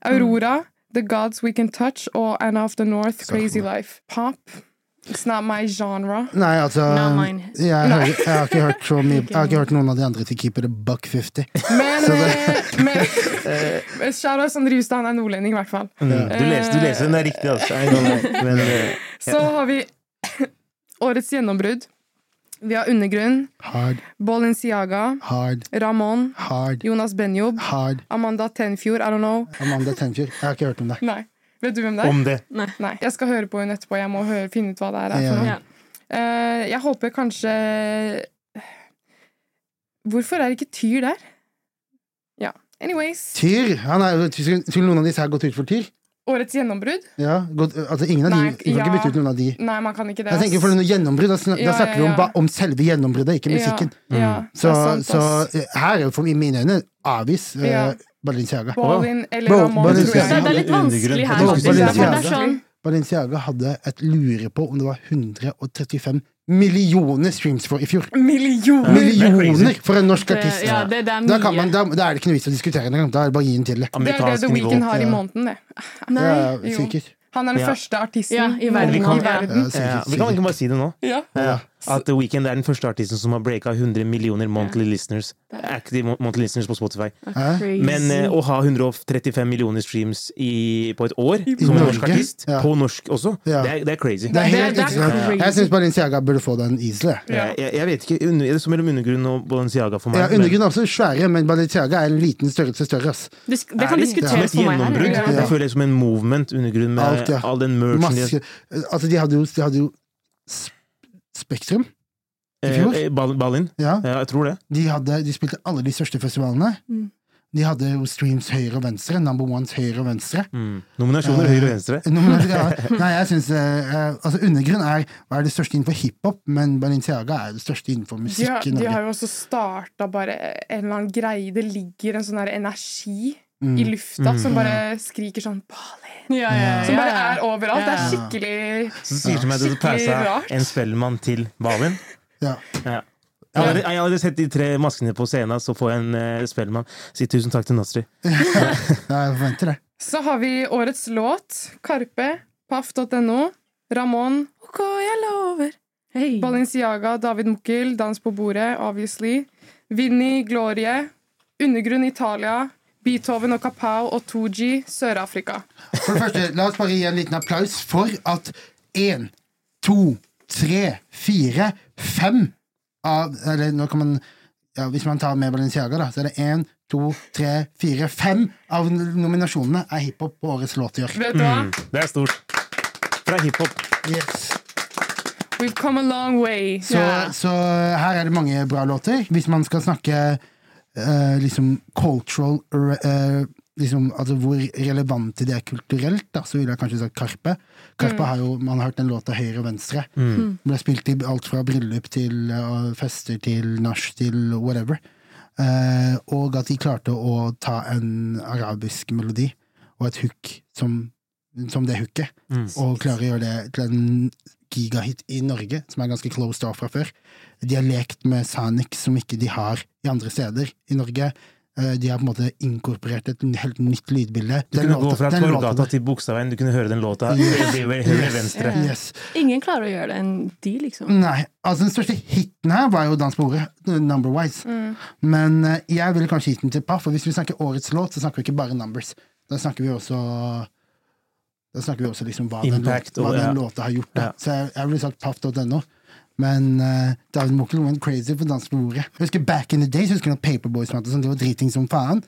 Aurora, The Gods We Can Touch og Anna of the North, Crazy Life. Pop. It's not my genre. Nei, altså Not mine. jeg, hører, jeg, har ikke hørt så mye, jeg har ikke hørt noen av de andre til keepere it buck 50. Men, Så eh, men Shout-out Sondre Justad, han er nordlending, i hvert fall. Mm. Du leser, du leser den, det er riktig, altså. Know. Men, eh, Så har vi årets gjennombrudd. Vi har Undergrunn, Hard, Balenciaga, hard, Ramón, hard, Jonas Benjob, hard. Amanda Tenfjord, I don't know. Amanda Tenfjord. Jeg har ikke hørt om det. Nei. Vet du hvem det er? om det. Nei. Nei. Jeg skal høre på henne etterpå. Jeg må høre, finne ut hva det er. Ja. for noe. Ja. Uh, jeg håper kanskje Hvorfor er ikke Tyr der? Ja. Anyways. Tyr! Han er, skulle skulle noen av disse her gått ut for Tyr? Årets gjennombrudd? Ja, godt, altså ingen av de, Nei, Vi kan ja. ikke bytte ut noen av de. Nei, man kan ikke det. Jeg tenker for noe gjennombrudd, da, sn- Ja, da snakker vi ja, om, ba- om selve gjennombruddet, ikke musikken. Ja, ja, Mm. Så, sant, så eh, her er jo for i mine øyne avvis uh, Ja. Balenciaga. Ballin eller Bro, Ramón, Balenciaga. tror Det, jeg. det er litt vanskelig her, er Balenciaga. sånn Balenciaga hadde et lure på om det var 135 millioner streams for i fjor. Millioner! er. Millioner for en norsk artist! Ja, det, det er Da, kan man, da, da er det ikke noe vits å diskutere engang. Da er det bare å gi den til det. Er det The Weekend har i måneden, det. Nei. Ja, jo. sikkert. Han er den Ja. første artisten Ja, i verden. Vi kan- verden. Ja, Ja, sikkert, vi kan ikke bare si det nå. Ja. At The Weeknd er den første artisten som har breaka 100 millioner monthly listeners. Active monthly listeners på Spotify. Men uh, å ha 135 millioner streams i, på et år som en norsk artist, Ja. på norsk også, Ja. det, er, det er crazy. Det er helt det er crazy. Jeg syns Balenciaga burde få den easily. Ja. Jeg, jeg vet ikke, under, Det så mellom Undergrunn og Balenciaga for meg. Ja, Undergrunn er også svære, men Balenciaga er en liten størrelse større. ass. det, det kan er diskuteres for meg her. Ja. Jeg føler det som en movement, Undergrunn, med Alt, ja. all den merchen de altså, de hadde jo, de hadde jo Spektrum. i fjor? eh, Ball- Ballin. Ja. Ja, jeg tror det. De, hadde, de spilte alle de største festivalene. Mm. De hadde jo streams høyre og venstre. Number ones høyre og venstre. Mm. Nominasjoner Eh, høyre og venstre. Ja, Nei, jeg synes, eh, altså Undergrunn er, hva er det største innenfor hiphop, men Balenciaga er det største innenfor De musikk har, i de har jo også starta bare en eller annen greie. Det ligger en sånn energi Mm. i lufta som bare skriker sånn Balin. Ja, ja, ja. Som bare er overalt. Det er skikkelig Så sier som at du rart. en spellemann til Balin. Ja. Ja. Jeg har jeg har aldri sett de tre maskene på scenen, så får jeg en uh, spellemann. Si tusen takk til Nasri. Ja, jeg forventer det. Så har vi årets låt. Karpe. Paff.no. Ramón. OK, jeg lover. Hey. Balenciaga, David Mukkel, Dans på bordet, obviously. Vinni, Glorie. Undergrunn, Italia. Beethoven og Kapau og 2G, Sør-Afrika. For det første, la oss bare gi en liten applaus for at én, to, tre, fire, fem av Eller nå kan man ja, Hvis man tar med Balenciaga, da, så er det én, to, tre, fire, fem av nominasjonene er hiphop på årets låt i år. Vet du hva? Mm, det er stort. Fra hiphop. Yes. We've come a long way. Så, så her er det mange bra låter. Hvis man skal snakke eh, liksom cultural eh, liksom, Altså hvor relevante de er kulturelt, da, så ville jeg kanskje sagt Karpe. Karpe har jo, Man har hørt den låta høyre og venstre. Mm. Ble spilt i alt fra bryllup til uh, fester til nach til whatever. Eh, og at de klarte å ta en arabisk melodi og et hook som som det hooket, Mm. og klare å gjøre det til en gigahit i Norge, som er ganske closed off fra før. De har lekt med Sanix, som ikke de har i andre steder i Norge. Eh, De har på en måte inkorporert et helt nytt lydbilde. Du kunne kunne gå fra Torgata til Bogstadveien, du kunne høre den låta Yes. høyre høyre, venstre. Yes. Ingen klarer å gjøre det enn de, liksom. Nei, altså den største hiten her var jo Dans på ordet, number-wise. Mm. Men eh, jeg ville kanskje gitt den til Paff, for hvis vi snakker årets låt, så snakker vi ikke bare numbers. Da snakker vi også Da snakker vi også liksom hva den, låt, hva og- den låta har gjort. Da. Ja. Så jeg, jeg ville sagt paff.no. Men uh, David Mokkel went crazy på dansk på ordet. Jeg husker Back in the days, jeg husker når Paperboys var sånn, det var driting som faen.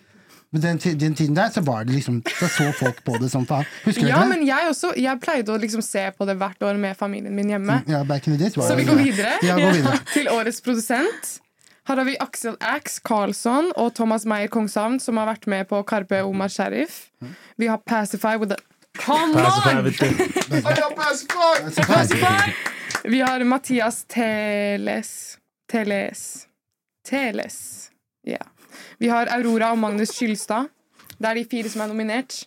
Men den, den tiden der, så var det liksom Da så folk på det som faen. Husker du det? men jeg også Jeg pleide å liksom se på det hvert år med familien min hjemme. Ja, back in the days var Så vi går videre Ja, går videre. til årets produsent. Her har vi Aksel Ax Karlsson og Thomas Meyer Kongshavn, som har vært med på Karpe Omar Sheriff. Vi har Pacify with a Come on! Vi har Mathias Teles Teles Teles. Ja. Vi har Aurora og Magnus Skylstad. Det er de fire som er nominert.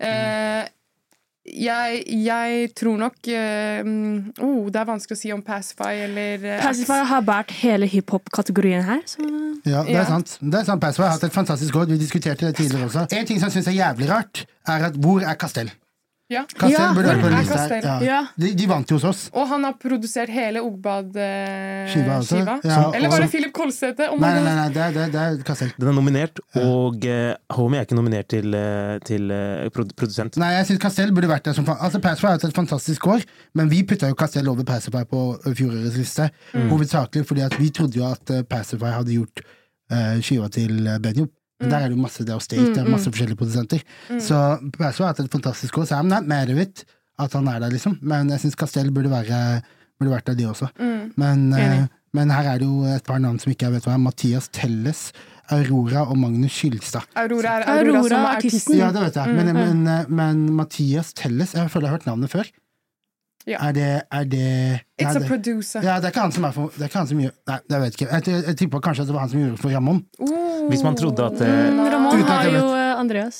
Uh, jeg, jeg tror nok eh, mm, oh, Det er vanskelig å si om Pacify eller uh, Pacify har båret hele hiphop-kategorien her, så Ja, det Ja. er sant. Det er sant, Pacify har hatt et fantastisk år. Vi diskuterte det tidligere også. En ting som jeg syns er jævlig rart, er at hvor er Castell? Ja. Castell burde vært på den lista her. Ja. De, de vant jo hos oss. Og han har produsert hele Ogbad-skiva. Eh, også. Ja, Eller var det Philip Kolsæter? Oh Nei, nei, nei, nei det, er- det, er- det er Castell. Den er nominert, og eh, Homie er ikke nominert til, eh, til eh, produsent. Nei, jeg syns Castell burde vært der som faen. Altså, Password har hatt et fantastisk år, men vi putta jo Castell over Passify på ø, fjorårets liste. Hovedsakelig fordi at vi trodde jo at Passify hadde gjort uh, skiva til uh, Men der er det jo masse Deo State, det er masse forskjellige produsenter. Så Password har hatt et fantastisk år, så jeg not mad of at han er der, liksom. Men jeg syns Castell burde, være, burde vært der, de også. Men, uh, men her er det jo et par navn som ikke jeg vet hva er. Mathias Telles, Aurora og Magnus Skylstad. Aurora er Aurora, Aurora, som er artisten. artisten. Ja, det vet jeg. Men, men, eh, men Mathias Telles Jeg føler jeg har hørt navnet før. Ja. Er det, er det It's nei, a det, producer. ja, det er ikke han som er for Det er ikke han som gjør Nei, jeg vet ikke. Jeg, jeg, jeg tipper kanskje at det var han som gjorde det for Ramón. Oh. Hvis man trodde at, eh, Mm, Ramón har jeg jo eh, Andreas.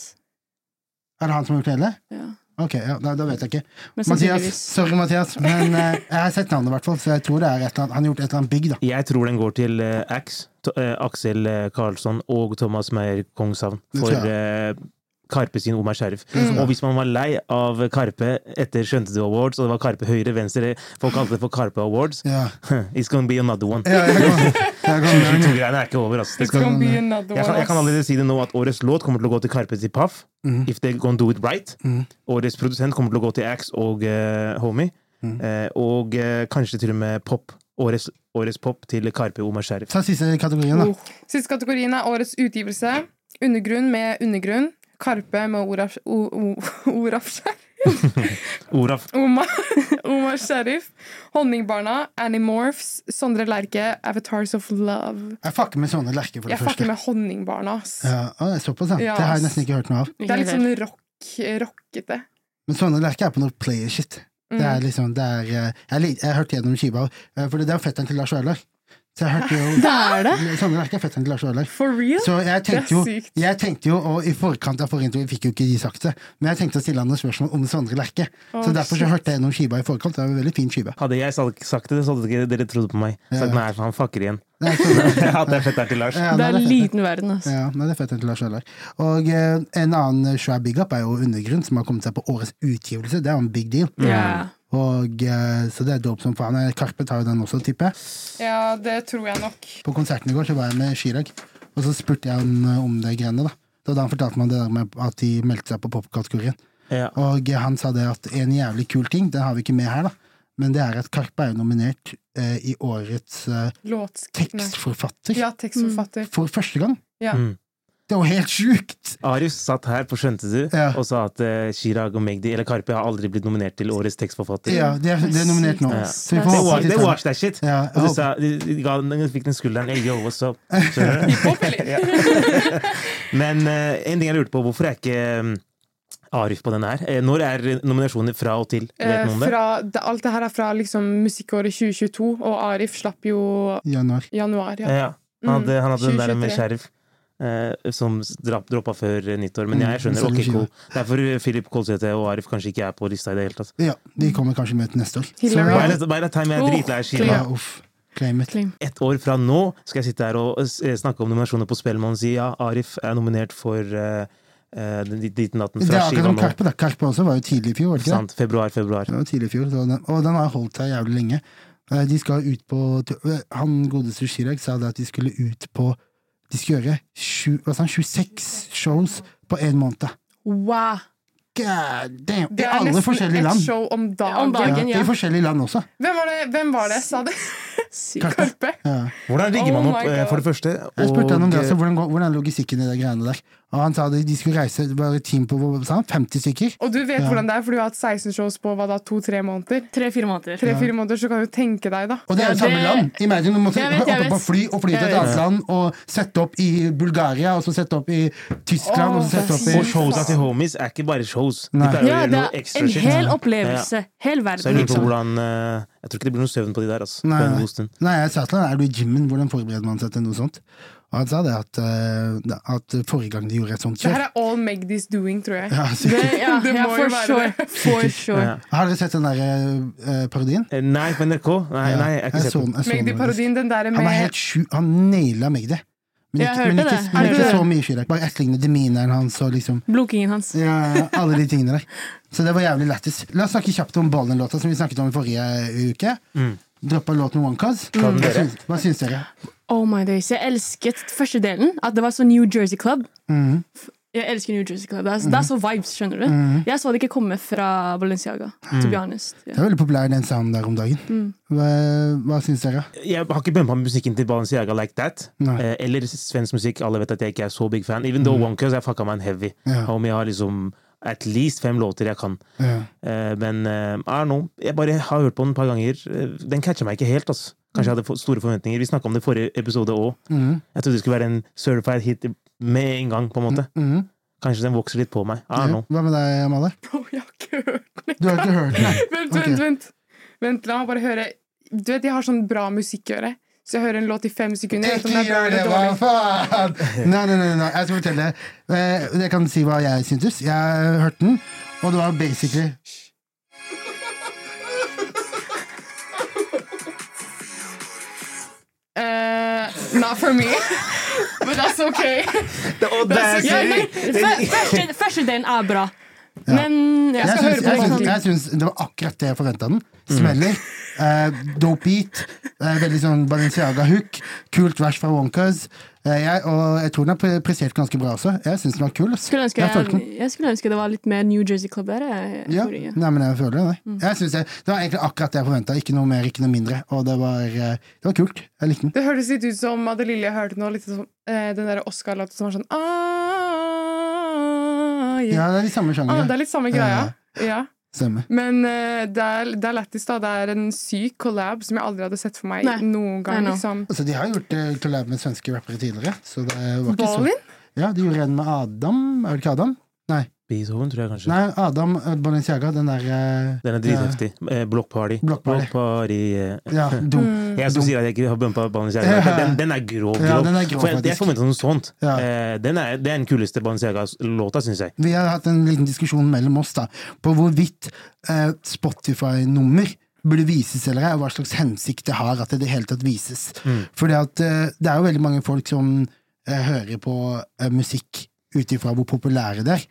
Er det han som har gjort det hele? Ja. Ok, ja, da, da vet jeg ikke. Men Mathias, sorry, Mathias, men uh, jeg har sett navnet, i hvert fall, så jeg tror det er et eller annet, han har gjort et eller annet big, da. Jeg tror den går til uh, Ax, to, uh, Aksel Karlsson og Thomas Meyer Kongshavn Det for Karpe sin Omar Sheriff. Mm. Og hvis man var lei av Karpe etter Skjønte du Awards, og det var Karpe høyre, venstre Folk kalte det for Karpe Awards. Yeah. It's gonna be another one. Yeah, 22-greiene er ikke over, altså. It's gonna be another jeg, kan, jeg kan allerede si det nå at årets låt kommer til å gå til Karpe til Paff. Mm. If they gonna do it right. Mm. Årets produsent kommer til å gå til Axe og uh, Homie. Mm. Uh, og uh, kanskje til og med pop. Årets, årets pop til Karpe Omar Sheriff. Ta siste kategorien, da. Oh. Siste kategorien er årets utgivelse. Undergrunn med undergrunn. Karpe med Oraf... O- O- Oraf Oraf. Omar, Omar Sheriff. Honningbarna. Animorphs. Sondre Lerche. Avatars of Love. Jeg fucker med Sondre Lerche, for det Jeg fucker første. med Honningbarna, ass. Ja, å, det er såpass, ja. Ja, Det har jeg nesten ikke hørt noe av. Det er litt sånn rock, rockete. Men Sondre Lerche er på noe player-shit. Det Mm. er liksom, det er jeg, Jeg, jeg har hørt gjennom skiva, eh, for det er jo fetteren til Lars Vaular. Så jeg hørte jo Det er det? Sondre lerker er fetteren til Lars Vaular. For real? Så jeg tenkte, jo, jeg tenkte jo, og i forkant av forrige intervju fikk jo ikke de sagt det, men jeg tenkte å stille han noen spørsmål om Sondre Lerche. Oh, Så derfor så hørte jeg gjennom skiva i forkant. Det var en veldig fin skive. Hadde jeg sagt det, så hadde ikke dere trodd på meg. Ja. Sagt nei, for han fucker igjen. Er, sånn, det er fetteren til Lars. ja, Det er en liten verden, altså. Ja, nei, det er fetteren til Lars Vaular. Og eh, en annen svær big up er jo Undergrunn, som har kommet seg på årets utgivelse. Det er jo en big deal. Ja. Og, eh, så det er dope som faen. Karpe tar jo den også, tipper jeg. Ja, det tror jeg nok. På konserten i går så var jeg med Chirag, og så spurte jeg han eh, om det greiene. da. Var da han fortalte meg det der med at de meldte seg på popkategorien. Ja. Og eh, han sa det at en jævlig kul ting, den har vi ikke med her, da, men det er at Karpe er jo nominert eh, i årets eh, tekstforfatter Ja, tekstforfatter. for første gang. Ja. Mm. Det er jo helt sjukt! Arius satt her på Skjønte du Ja. og sa at uh, Chirag og Magdi eller Karpe har aldri blitt nominert til årets tekstforfatter. Ja, det er, det er nominert nå. Ja. Så vi Det får They, håpe wa at de they tar den. watch that shit! Ja, Og du sa, de, de, de fikk den skulderen. Hey, yo, what's up? Men uh, en ting jeg lurte på, hvorfor er ikke um, Arif på den her? Eh, når er nominasjoner fra og til? Vet Eh, noen det? fra, det, alt det her er fra liksom, musikkåret 2022, og Arif slapp jo januar. januar. Ja. Ja. Han hadde, han hadde den der med 2023. Sheriff. Eh, som droppa før nyttår. Men Mm, jeg skjønner. Ok, cool. Derfor Philip Kolsæter og Arif kanskje ikke er på lista i det hele tatt. Ja, de kommer kanskje med til neste år. By that- by that time jeg er dritlei Kina. ja, uff. Claim Ett år fra nå skal jeg sitte her og eh, snakke om nominasjoner på Spellemann og si ja, Arif er nominert for uh, den ditten natten Det fra er akkurat skiva som nå. Karpe. da. Karpe også var jo tidlig i fjor, ikke det? Sant. Februar, februar. Det var tidlig i fjor, så den, og den har holdt seg jævlig lenge. De skal ut på Han godeste Chirag sa det at de skulle ut på De skulle gjøre sju, hva sa han, 26 shows på én måned. Wow! God damn! Det I er alle nesten forskjellige et land. show om dagen. Om dagen. Ja, ja. I forskjellige land også. Hvem var det, hvem var det sa det? Karpe? Ja. Hvordan rigger Oh man opp, my eh, for det første? Jeg spurte han om det, altså, hvordan, hvordan er logistikken i de greiene der. Og han sa det, de skulle reise, det var et team på sa han, 50 stykker. Og du vet Ja. hvordan det er, for du har hatt 16 shows på hva da, to-tre måneder. Tre-fire måneder. Tre-fire måneder, så kan du tenke deg, da. Og det er Ja, jo samme land! Imagine du måtte Jeg vet, jeg hoppe på fly og fly til et annet land og sette opp i Bulgaria, og så sette opp i Tyskland, oh, og så sette opp i og showsa til homies er ikke bare shows. De pleier å Ja, gjøre det noe er ekstra en hel opplevelse. Hel Så jeg verden, lurer på liksom. hvordan eh, Jeg tror ikke det blir noe søvn på de der. Altså, Nei, på en nei. Nei, jeg sa til ham er du i gymmen, hvordan forbereder man seg til noe sånt? Og han sa det at, uh, at forrige gang de gjorde et sånt Det her er all Magdis doing, tror jeg. ja, Det, ja, Det ja, må for jo være sure. det. For sure. Ja. Har dere sett den der uh, parodien? Eh, Nei, på NRK? Nei, Ja, nei, jeg har ikke sett jeg så den. Magdi-parodien, den der Han er med helt sju, han naila Magdi. Men ikke, men ikke, det. men Er ikke det? så mye Chirag. Bare etterligne demineren hans og liksom Blokingen hans. ja, alle de tingene der. Så det var jævlig lættis. La oss snakke kjapt om Ballen-låta som vi snakket om i forrige uke. Mm. Droppa låten One Cause. Mm. Hva, syns, hva syns dere? Oh my days. Jeg elsket første delen. At det var så New Jersey Club. Mhm. Jeg elsker New Jersey Club. Det er, det er så vibes, skjønner du. Jeg så det ikke komme fra Balenciaga, to be honest. Det er veldig populær den sounden der om dagen. Hva, hva syns dere? Jeg har ikke bumpa musikken til Balenciaga like that. Eh, eller svensk musikk. Alle vet at jeg ikke er så big fan. Even though One Cause, jeg fucka meg en heavy. Ja. Om jeg har liksom at least fem låter jeg kan. Ja. Eh, men eh, I know. Jeg bare har hørt på den et par ganger. Eh, Den catcher meg ikke helt. Altså. Kanskje jeg hadde store forventninger. Vi snakka om det i forrige episode òg. Mm. Jeg trodde det skulle være en certified hit med en gang. på en måte Mhm. Kanskje den vokser litt på meg. I don't Ja. Hva med deg, Amalie? Oh, jeg har ikke hørt den. Du har ikke hørt den? Vent, okay. vent, vent. Vent, La meg bare høre. Du vet, Jeg har sånn bra musikkøre, så jeg hører en låt i fem sekunder. Ikke det gjør det, hva faen! Nei, nei, nei, nei, jeg skal fortelle. Eh, Jeg kan si hva jeg syntes. Jeg hørte den, og det var basically Eh, not for me, but that's okay. Og det er- Ja, men, første, første delen er bra. Men ja. Jeg skal syns, høre på jeg, jeg syns det var akkurat det jeg forventa den. Smeller. Eh, dope beat. Eh, veldig sånn Balenciaga-hook. Kult vers fra Wonkers. Eh, jeg, og jeg tror den har prestert ganske bra også. Jeg syns den var kul. Skulle ønske, Jeg jeg, jeg skulle ønske det var litt mer New Jersey Club der. Jeg, Ja, nei, men jeg føler det. Mm. Jeg synes det, var egentlig akkurat det jeg forventa. Ikke noe mer, ikke noe mindre. Og det var, eh, det var kult. Jeg likte den. Det hørtes litt ut som Adelille hørte nå, litt som eh, den der Oscar-låta som var sånn ah, yeah. Ja, det er litt samme ah. Det er litt samme greia. Ja. Stemmer. Men uh, det er, det er lættis, da. Det er en syk collab som jeg aldri hadde sett for meg Nei. noen gang. Liksom. Altså, de har gjort uh, collab med svenske rappere tidligere. Så det var ikke så Ja, de gjorde en med Adam. Er det ikke Adam? Nei, Beethoven, tror jeg kanskje. Nei Adam eh, Balenciaga. Den der eh, Den er dritheftig. Eh, Block Party. Block Party. Party eh. Ja, dum. Mm. Jeg som sier at jeg ikke har bumpa Balenciaga. Ja. Den, den er grov. grov. Ja, den er grov, For jeg, jeg forventa noe sånt. Ja. Eh, den er, det er den kuleste Balenciaga-låta, syns jeg. Vi har hatt en liten diskusjon mellom oss da på hvorvidt eh, Spotify-nummer burde vises eller ei, og hva slags hensikt det har at det i det hele tatt vises. Fordi at eh, det er jo veldig mange folk som hører på musikk ut ifra hvor populære det er.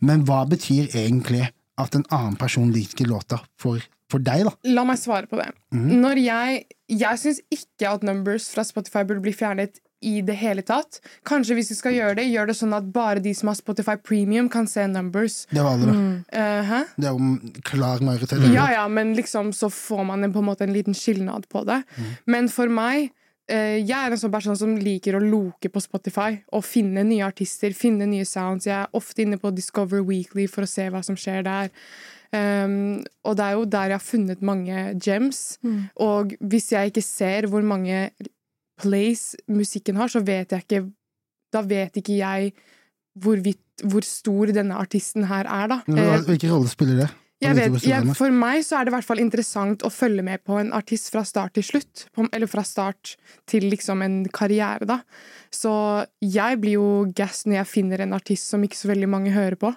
Men hva betyr egentlig at en annen person liker låta for, for deg, da? La meg svare på det. Når jeg Jeg syns ikke at numbers fra Spotify burde bli fjernet i det hele tatt. Kanskje hvis vi skal gjøre det, gjør det sånn at bare de som har Spotify Premium, kan se numbers. Det var alle, da. Uh, hæ? Det er jo klar majoritet. Ja, ja, men liksom så får man en, på en måte en liten skilnad på det. Men for meg Jeg er en sånn person som liker å loke på Spotify og finne nye artister, finne nye sounds. Jeg er ofte inne på Discover Weekly for å se hva som skjer der. Um, og det er jo der jeg har funnet mange gems. Og hvis jeg ikke ser hvor mange plays musikken har, så vet jeg ikke Da vet ikke jeg hvorvidt, hvor stor denne artisten her er, da. Eh, Hvilken rolle spiller det? Jeg vet, jeg, for meg så er det i hvert fall interessant å følge med på en artist fra start til slutt. På, eller fra start til liksom en karriere, da. Så jeg blir jo gass når jeg finner en artist som ikke så veldig mange hører på.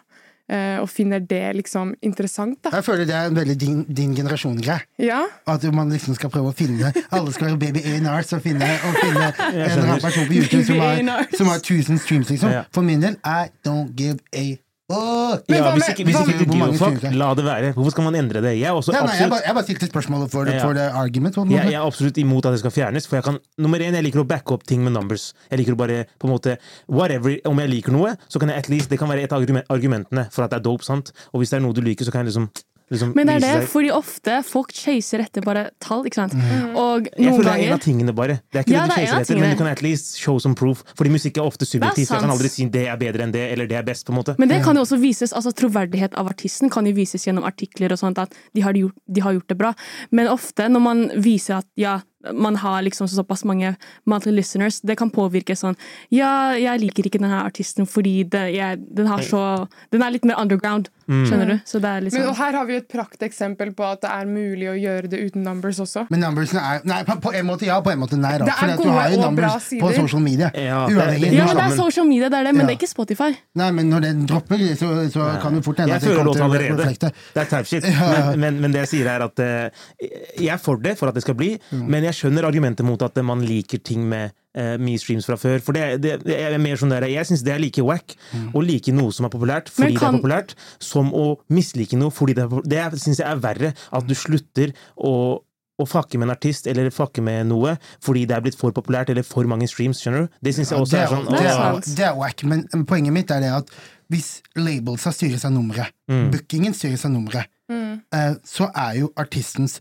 eh, og finner det liksom interessant, da. Jeg føler det er en veldig din, din generasjon-greie. Ja. At man liksom skal prøve å finne Alle skal være baby A&Rs og finne, og finne en eller annen person på YouTube som har, som har 1000 streams, liksom. Ja. For min del, I don't give a Men Ja, hva hvis ikke, hvis hva ikke med- er? la det være. Hvorfor skal man endre det? Jeg er også nei, nei, jeg, bare, jeg bare stilte spørsmålet for, Ja. for det argument. Jeg, jeg er absolutt imot at det skal fjernes. For jeg kan, nummer én, jeg liker å backe opp ting med numbers. Jeg liker å bare på en måte Whatever, Om jeg liker noe, så kan jeg at least Det kan være et av argumentene for at det er dope. sant? Og hvis det er noe du liker, så kan jeg liksom, liksom Men det er det, fordi ofte folk chaser etter bare tall, ikke sant? Mm. Og Jeg føler det er en av tingene, bare. Det er ikke Ja, det du er chaser etter, men du kan at least show some proof. Fordi musikk er ofte subjektivt. Jeg kan aldri si det er bedre enn det, eller det er best, på en måte. Men det kan jo også vises, altså troverdighet av artisten kan jo vises gjennom artikler og sånt, at de har gjort, de har gjort det bra. Men ofte når man viser at ja, man har liksom såpass mange monthly listeners, det kan påvirke sånn Ja, jeg liker ikke denne artisten fordi det, jeg, den har så Den er litt mer underground, skjønner du? Så det er Men, liksom og her har vi jo et prakteksempel på at det er mulig å gjøre det uten numbers også. Men numbersene er Nei, på, på en måte ja, på en måte nei. Da. Det er du gode har jo og bra numbers på social media. Ja, det- Uavhengig. det- Ja, men det er social media, det er det, men Ja. det er ikke Spotify. Nei, men når den dropper, så, så kan det fort hende at det kommer til å allerede. reflekte. Det er type-shit. Ja. Men, men, men det jeg sier, er at uh, jeg er for det, for at det skal bli, Mm. men jeg skjønner argumentet mot at man liker ting med uh, mye streams fra før. For det, det, det er mer sånn der, Jeg syns det er like wack Mm. å like noe som er populært fordi kan- det er populært, som å mislike noe fordi det er populært. Det syns jeg er verre. At du slutter å å fucke med en artist eller fucke med noe fordi det er blitt for populært eller for mange streams. skjønner du? Det syns jeg også det, er er, sånn det, er det er wack, men poenget mitt er det at hvis labelsa styres av nummeret, Mm. bookingen styres av nummeret, eh, så er jo artistens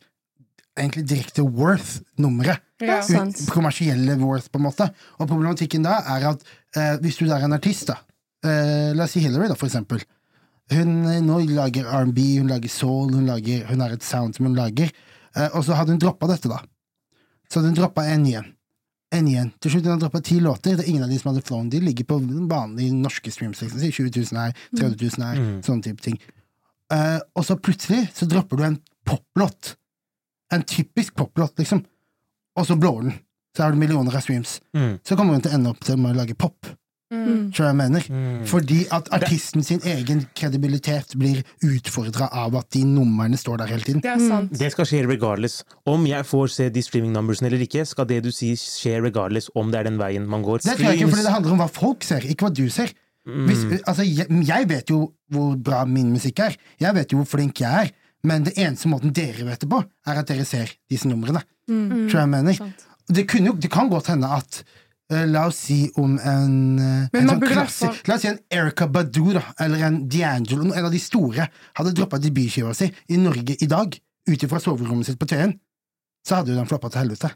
egentlig direkte worth nummeret. Ja. Er. Ut- Kommersielle worth, på en måte. Og problematikken da er at eh, hvis du er en artist, da, eh, la oss si Hillary, da, for eksempel. Hun eh, nå lager R&B, hun lager soul, hun, lager, hun har et sound som hun lager. Eh, og så hadde hun droppa dette, da. Så hadde hun droppa en igjen. En igjen. Til slutt hun hadde droppa ti låter. Det er ingen av de som hadde flown. De ligger på vanlige norske streams. Liksom. 20 000 her, 30 000 her, Mm. sånne type ting. Eh, og så plutselig så dropper du en poplåt. En typisk poplåt, liksom. Og så blår den. Så er det millioner av streams. Mm. Så kommer hun til å ende opp til å lage pop. Mm. Tror jeg mener? Mm. Fordi at artisten sin egen kredibilitet blir utfordra av at de numrene står der hele tiden. Det er sant. Det skal skje regardless. Om jeg får se de streaming numbersene eller ikke, skal det du sier skje regardless om det er den veien man går. Det tror jeg ikke, fordi det handler om hva folk ser, ikke hva du ser. Hvis, altså, jeg, jeg vet jo hvor bra min musikk er. Jeg vet jo hvor flink jeg er. Men det eneste måten dere vet det på, er at dere ser disse numrene. Mm. Tror jeg jeg mener. Det, kunne, jo- det kan godt hende at uh, La oss si om en, uh, en sånn klasse, La oss si en Erica Badu da, eller en D'Angelo, en av de store, hadde droppa debutskiva si i Norge i dag, ut ifra soverommet sitt på Tøyen, så hadde jo den floppa til helvete.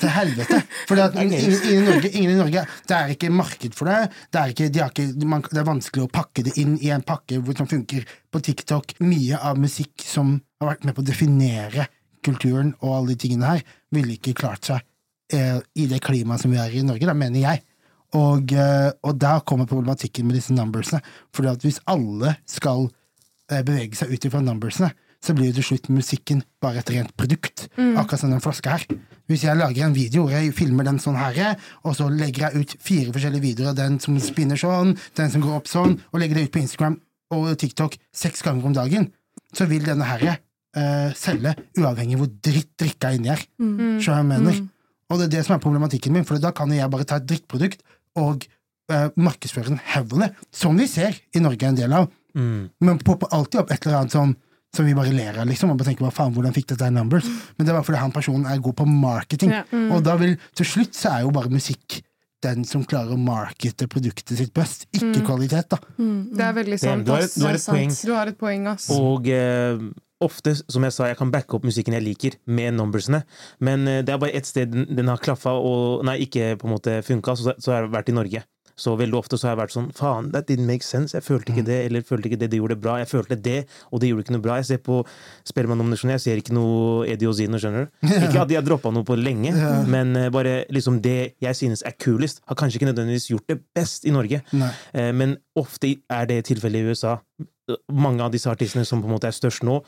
Til helvete! For ingen, ingen, i Norge, ingen i Norge Det er ikke marked for det. Det er, ikke, de ikke, man, det er vanskelig å pakke det inn i en pakke som funker på TikTok. Mye av musikk som har vært med på å definere kulturen og alle de tingene her, ville ikke klart seg eh, i det klimaet som vi er i i Norge, da mener jeg. Og, eh, og da kommer problematikken med disse numbersene. For hvis alle skal eh, bevege seg ut ifra numbersene, så blir jo til slutt musikken bare et rent produkt. Akkurat som den flaska her. Hvis jeg lager en video og jeg filmer den sånn her, og så legger jeg ut fire forskjellige videoer den som spinner sånn, den som går opp sånn, og legger det ut på Instagram og TikTok seks ganger om dagen, så vil denne her uh, selge uavhengig hvor dritt drikka inni er. Mm. Skjønner du jeg mener? Og det er det som er problematikken min, for da kan jeg bare ta et drittprodukt og uh, markedsføre den heavily, som vi ser i Norge en del av. Mm. Men popper alltid opp et eller annet som, som vi bare ler av, liksom, og bare tenker hva faen, hvordan fikk dette numbers? Men det var fordi han personen er god på marketing. Ja. Og da vil, til slutt så er jo bare musikk den som klarer å markete produktet sitt best, ikke kvalitet, da. Det er veldig sant. du har du har er et poeng. Du har et poeng, ass. Og eh, ofte, som jeg sa, jeg kan backe opp musikken jeg liker med numbersene, men eh, det er bare ett sted den, den har klaffa og nei, ikke på en måte funka, så, så har det vært i Norge. Så veldig ofte så har jeg vært sånn faen, that didn't make sense. Jeg følte ikke det, eller følte ikke det, det gjorde det bra. Jeg følte det, og det gjorde ikke noe bra. Jeg ser på Spellemann-nominasjonen, jeg ser ikke noe Eddie Ozino, skjønner du. Ikke at de har droppa noe på lenge, men eh, bare liksom det jeg synes er kulest, har kanskje ikke nødvendigvis gjort det best i Norge. Nei. Eh, Men ofte er det tilfellet i USA. mange av disse artistene som på en måte er størst nå,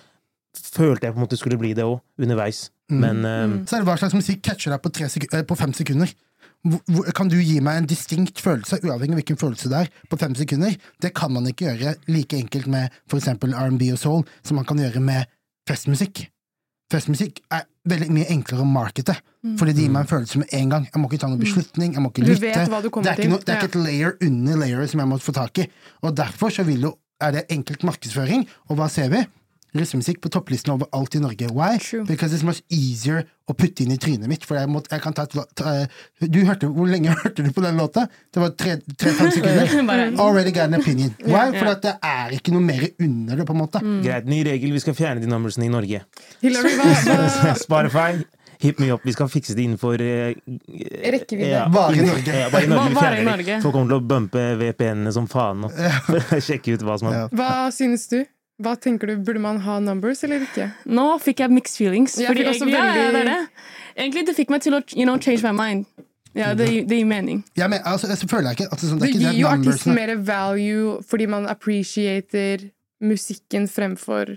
følte jeg på en måte skulle bli det òg, underveis. Men um, Så er det hva slags musikk catcher deg på, tre sek på fem sekunder. Kan du gi meg en distinkt følelse, uavhengig av hvilken følelse det er, på fem sekunder? Det kan man ikke gjøre like enkelt med for eksempel R&B og soul som man kan gjøre med festmusikk. Festmusikk er veldig mye enklere å markete, fordi det gir meg en følelse med en gang. Jeg må ikke ta noen beslutning, jeg må ikke Du lytte. det, er ikke til. noe, det er ikke et layer under layeret som jeg må få tak i. Og derfor så vil jo, er det enkelt markedsføring, og hva ser vi? Russemusikk på topplisten over alt i Norge. Why? True. Because it's much easier å putte inn i trynet mitt. For jeg, må, jeg kan ta et, ta, eh, du hørte, Hvor lenge hørte du på den låta? Det var tre-fem sekunder. Already got an opinion. Why? For at det er ikke noe mer under det, på en måte. greit, ny regel, vi skal fjerne de numbersene i Norge. Spotify, hit me up. Vi skal fikse det innenfor eh, Rekkevidde. Bare i Norge. Ja, bare i Norge. Bare i Norge. Folk kommer til å bumpe VPN-ene som faen nå. For å sjekke ut hva som er Ja. Hva synes du? Hva tenker du? Burde man ha numbers eller ikke? Nå fikk jeg mixed feelings. Jeg fordi egentlig, ja, ja, det er det. Egentlig det fikk meg til å you know, change my mind. Ja, det, det gir mening. Ja, men, altså, jeg føler jeg ikke at det, er sånn, det Det gir jo artisten mer value fordi man appreciater musikken fremfor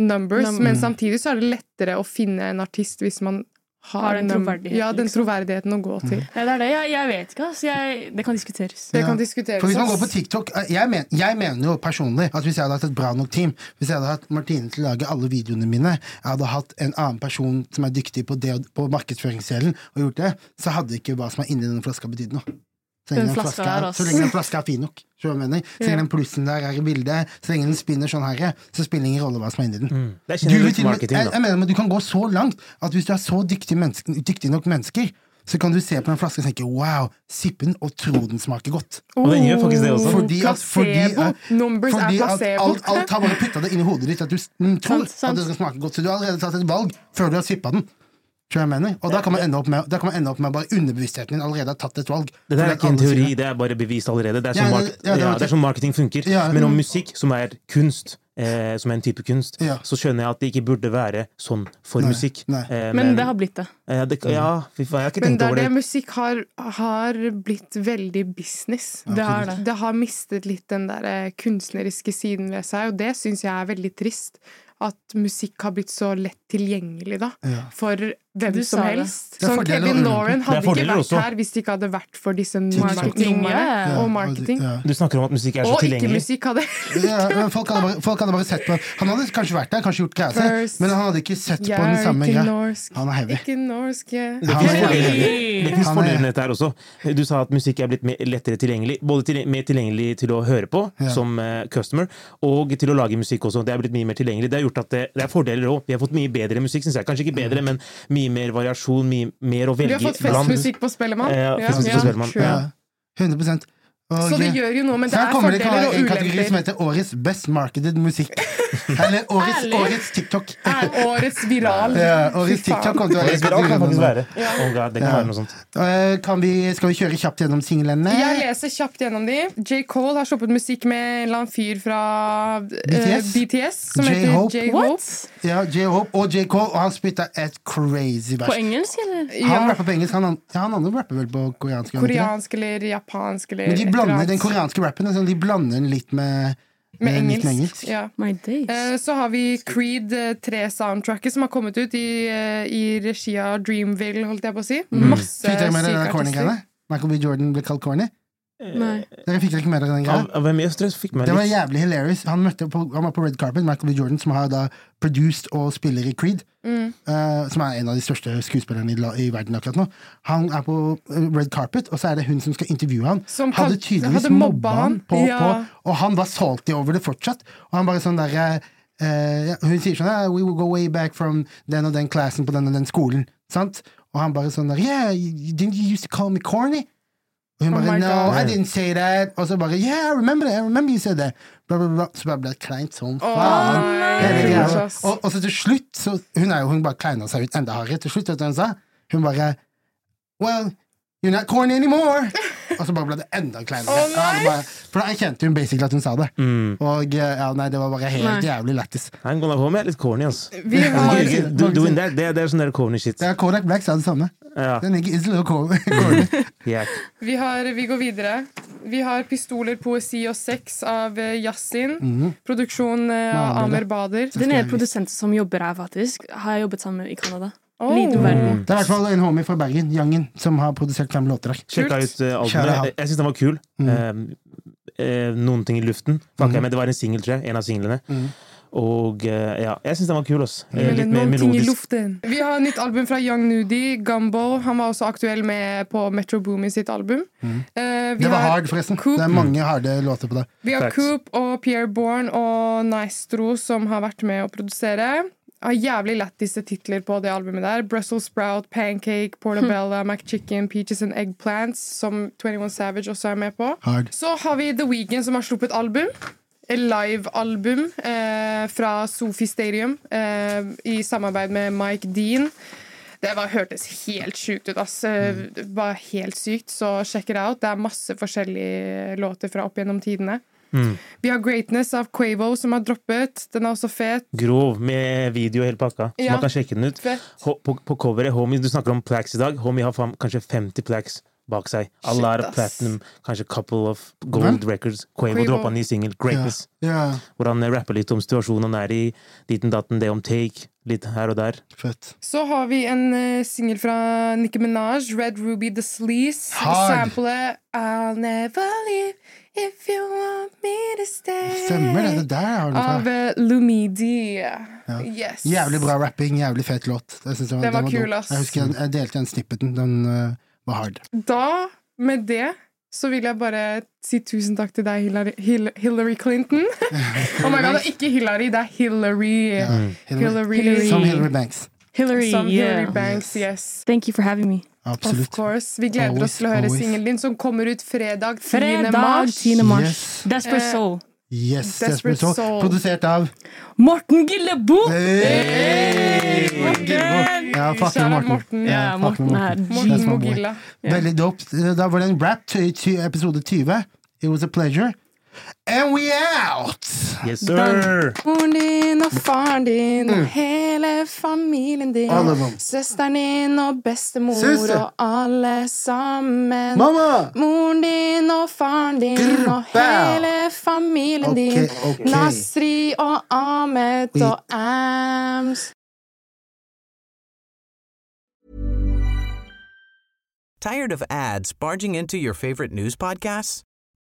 numbers, Num- men samtidig så er det lettere å finne en artist hvis man har, Har den num- troverdigheten, Ja, den liksom. å gå til. Ja, det er det. Jeg, jeg vet ikke. Altså, jeg, det kan diskuteres. Det Ja. kan diskuteres. For hvis man går på TikTok eh, jeg, men, jeg mener jo personlig at hvis jeg hadde hatt et bra nok team, hvis jeg hadde hatt Martine til å lage alle videoene mine, jeg hadde hatt en annen person som er dyktig på, det, på markedsføringsdelen, og gjort det, så hadde ikke hva som er inni denne flaska, betydd noe. Så lenge Den den flaska flaska er, så lenge den flaska er fin nok. skjønner jeg mener? Så lenge den plussen der er i bildet, så lenge den spinner sånn her, så spiller det ingen rolle hva som er inni den. Mm. Det er Du, med- jeg, jeg mener, men du kan gå så langt at hvis du er så dyktig, menneske, dyktig nok mennesker, så kan du se på en flaske og tenke wow, sipp den og tro den smaker godt. Og den gjør faktisk det også. Fordi at- fordi placebo. Numbers Fordi er placebo. alt, alt har bare putta det inn i hodet ditt at du mm, tror Sant, sant. at det skal smake godt. Så du har allerede tatt et valg før du har sippa den. Mener. Og da kan man ende opp med, da kan man ende opp med bare underbevisstheten din allerede har tatt et valg. Det der er ikke en teori, det. det er bare bevist allerede. Det er sånn, ja, mark ja, ja, det sånn marketing funker. Ja, Men om musikk, som er kunst, eh, som er en type kunst, Ja. så skjønner jeg at det ikke burde være sånn for Nei, musikk. nei. Eh, Men det har blitt det. eh, det, Ja, fy faen, jeg har ikke Men tenkt det er over det det. musikk har, har blitt veldig business. Det har det. Det har mistet litt den der eh, kunstneriske siden ved seg, og det syns jeg er veldig trist. At musikk har blitt så lett tilgjengelig, da. Ja. For hvem Du som det. helst. Det Sånn Kevin. Lauren hadde ikke vært også. her hvis det ikke hadde vært for disse marketingene ja. Og og marketing. ja. Du snakker om at musikk er så Og tilgjengelig. ikke-musikk hadde Ja, folk, hadde bare, folk hadde bare sett på Han hadde kanskje vært der, kanskje gjort greia si, men han hadde ikke sett på den samme greia. Han er heavy. Ikke norsk. Det Han er- fordeler, det er- med dette her også. Du sa at musikk er blitt lettere tilgjengelig. Både til, mer tilgjengelig til å høre på Ja. som uh, customer, og til å lage musikk også. Det er blitt mye mer tilgjengelig. Det har gjort at det, det er fordeler òg. Vi har fått mye bedre musikk, syns jeg. Kanskje ikke bedre, men mye mer variasjon, mye mer å Vi Du har fått festmusikk på Spellemann. Ja, festmusikk på Spellemann. Ja, 100 og, Så det gjør jo noe, men det så her er kommer det kan fordeler være og en kategori som heter Årets best marketed musikk. Eller Årets, årets TikTok. Er årets viral. Ja, årets TikTok kommer til å være Det kan faktisk være. Ja. Oh God, det kan Ja. være noe sånt. Eh, kan vi, Skal vi kjøre kjapt gjennom singlene? Jeg leser kjapt gjennom de. J. Cole har sluppet musikk med en eller annen fyr fra BTS, BTS? BTS som J-Hope. J-Hope. Ja, J-Hope og J. Cole, og han spytta et crazy vers. På engelsk, eller? Han Ja, rapper på engelsk, han, ja, han andre rapper vel på koreansk. det? koreansk eller japansk eller Blander, den koreanske rappen sånn, de blander den litt med, med engelsk. med engelsk. Ja. My days. Eh, Så har vi Creed 3-soundtracket som har kommet ut i, eh, i regi av Dreamville, holdt jeg på å si. Masse den syke artister. Michael B. Jordan ble kalt corny? Nei. Dere fikk ikke med dere den greia? Det var jævlig hilarious. Han, møtte på, han var på red carpet, Michael B. Jordan, som har da produced og spiller i Creed. Mm. Uh, som er en av de største skuespillerne i, i verden akkurat nå. Han er på eh, red carpet, og så er det hun som skal intervjue han. Som hadde tydeligvis hadde mobba mobba han, han. på, Ja. på, og han var salty over det fortsatt. Og han bare sånn der uh, ja, Hun sier sånn uh, We will go way back from den og den klassen på den og den skolen. Sant? Og han bare sånn der Yeah, didn't you used to call me corny? Hun Oh bare oh No, God. I didn't say that. Og så bare Yeah, I remember it. I remember you said that. Bla, bla, bla. Så bare ble det kleint Åh, faen. nei. Og, og så til slutt så, Hun er jo, hun bare kleina seg ut enda hardere. Til slutt, vet du hva hun sa? Hun bare Well, you're not corny anymore. Og så bare ble det enda kleinere. Å. Ja, bare- For da erkjente hun basically at hun sa det. mm. Og eh, ja, nei, det var bare helt Nei. jævlig lættis. I'm gonna home er litt corny, ass. Vi har, Do, doing that, det, det er sånn der corny shit. Ja, Kodak Black sa det samme. Ja. Den ikke is little corny. Yeah. vi har Vi går videre. Vi har 'Pistoler, poesi og sex' av eh, Yasin. Produksjon eh, av Amer Bader. Den er produsent som jobber her, faktisk. Har jeg jobbet sammen med i Canada. Oh. Det er i hvert fall en homie fra Bergen, Jangen, som har produsert fem låter der. Sjekka ut uh, albumet. Jeg, jeg syns den var kul. Mm. Eh, eh, noen ting i luften. Fuck mm. Men Det var en singel, tror jeg. En av singlene. Mm. Og eh, ja, jeg syns den var kul. Også. Eh, litt mer noen ting i melodisk. luften. Vi har nytt album fra Young Nudi, Gumbo. Han var også aktuell med på Metro Boomy sitt album. Eh, vi Mm. Det var hard, forresten. Coop. Det er mange harde låter på det. Vi har. Coop og Pierre Bourne og Naistro som har vært med å produsere. Har jævlig lættiste titler på det albumet der. Brussels Sprout, Pancake, Portobella, McChicken, Peaches and Eggplants, som 21 Savage også er med på. Hard. Så har vi The Weeknd som har sluppet album. Live-album eh, fra Sofi Stadium eh, i samarbeid med Mike Dean. Det var, hørtes helt sjukt ut. ass. Eh, Det var helt sykt, så sjekk det out. Det er masse forskjellige låter fra opp gjennom tidene. Mm. Vi har Greatness av Quavo som har droppet. Den er også fet. Grov, med video og hele pakka. Så Ja. man kan sjekke den ut. På, på coveret, Homie, Du snakker om plaques i dag. Homie har fam, kanskje 50 plaques bak seg. A Shit, lot of platinum, kanskje couple of gold records. Quavo, Quavo. droppa ny singel, Greatness. Ja, Hvor han eh, rapper litt om situasjonen han er i. Ditten datten, det om take. Litt her og der. fett. Så har vi en uh, singel fra Nicki Minaj, Red Ruby The Sleaze. Samplet I'll never leave if you want me to stay. Stemmer det. Det der har du Av fra. uh, Lumidi. Yes. Jævlig bra rapping, jævlig fet låt. Jeg synes var, var kul, ass. Jeg husker jeg, jeg delte den snippeten. Den uh, var hard. Da, med det, så vil jeg bare si tusen takk til deg, Hillary, Hill, Hillary Clinton. oh my god, det er ikke Hillary, det er Hillary. Yeah. Hillary. Hillary. Som Hillary Banks. Hillary, Som Hillary Banks, Banks, yes. Thank you for having me. Of course. Vi gleder Always, oss til å høre singelen din, som kommer ut fredag 10. Fredag mars. 10. mars. Yes. Desperate Eh, Soul. Yes, Desperate Desperate Soul. Soul. Produsert av Morten Gillebo! Hey! Morten! Ja, fuck med Morten. Morten. Ja, fuck Morten Morten. Morten. Mogilla. Veldig dope. Da var det en rap episode 20. It was a pleasure. And we out! Yes, sir! Moren din og faren din og hele familien din. Mm. Alle dem. Søsteren din og bestemor Søster. og alle sammen. Mamma! Moren din og faren din Grr, og hele familien Ok, din. ok. Nasri og Ahmed We- og Ams. Tired of ads barging into your favorite news podcasts?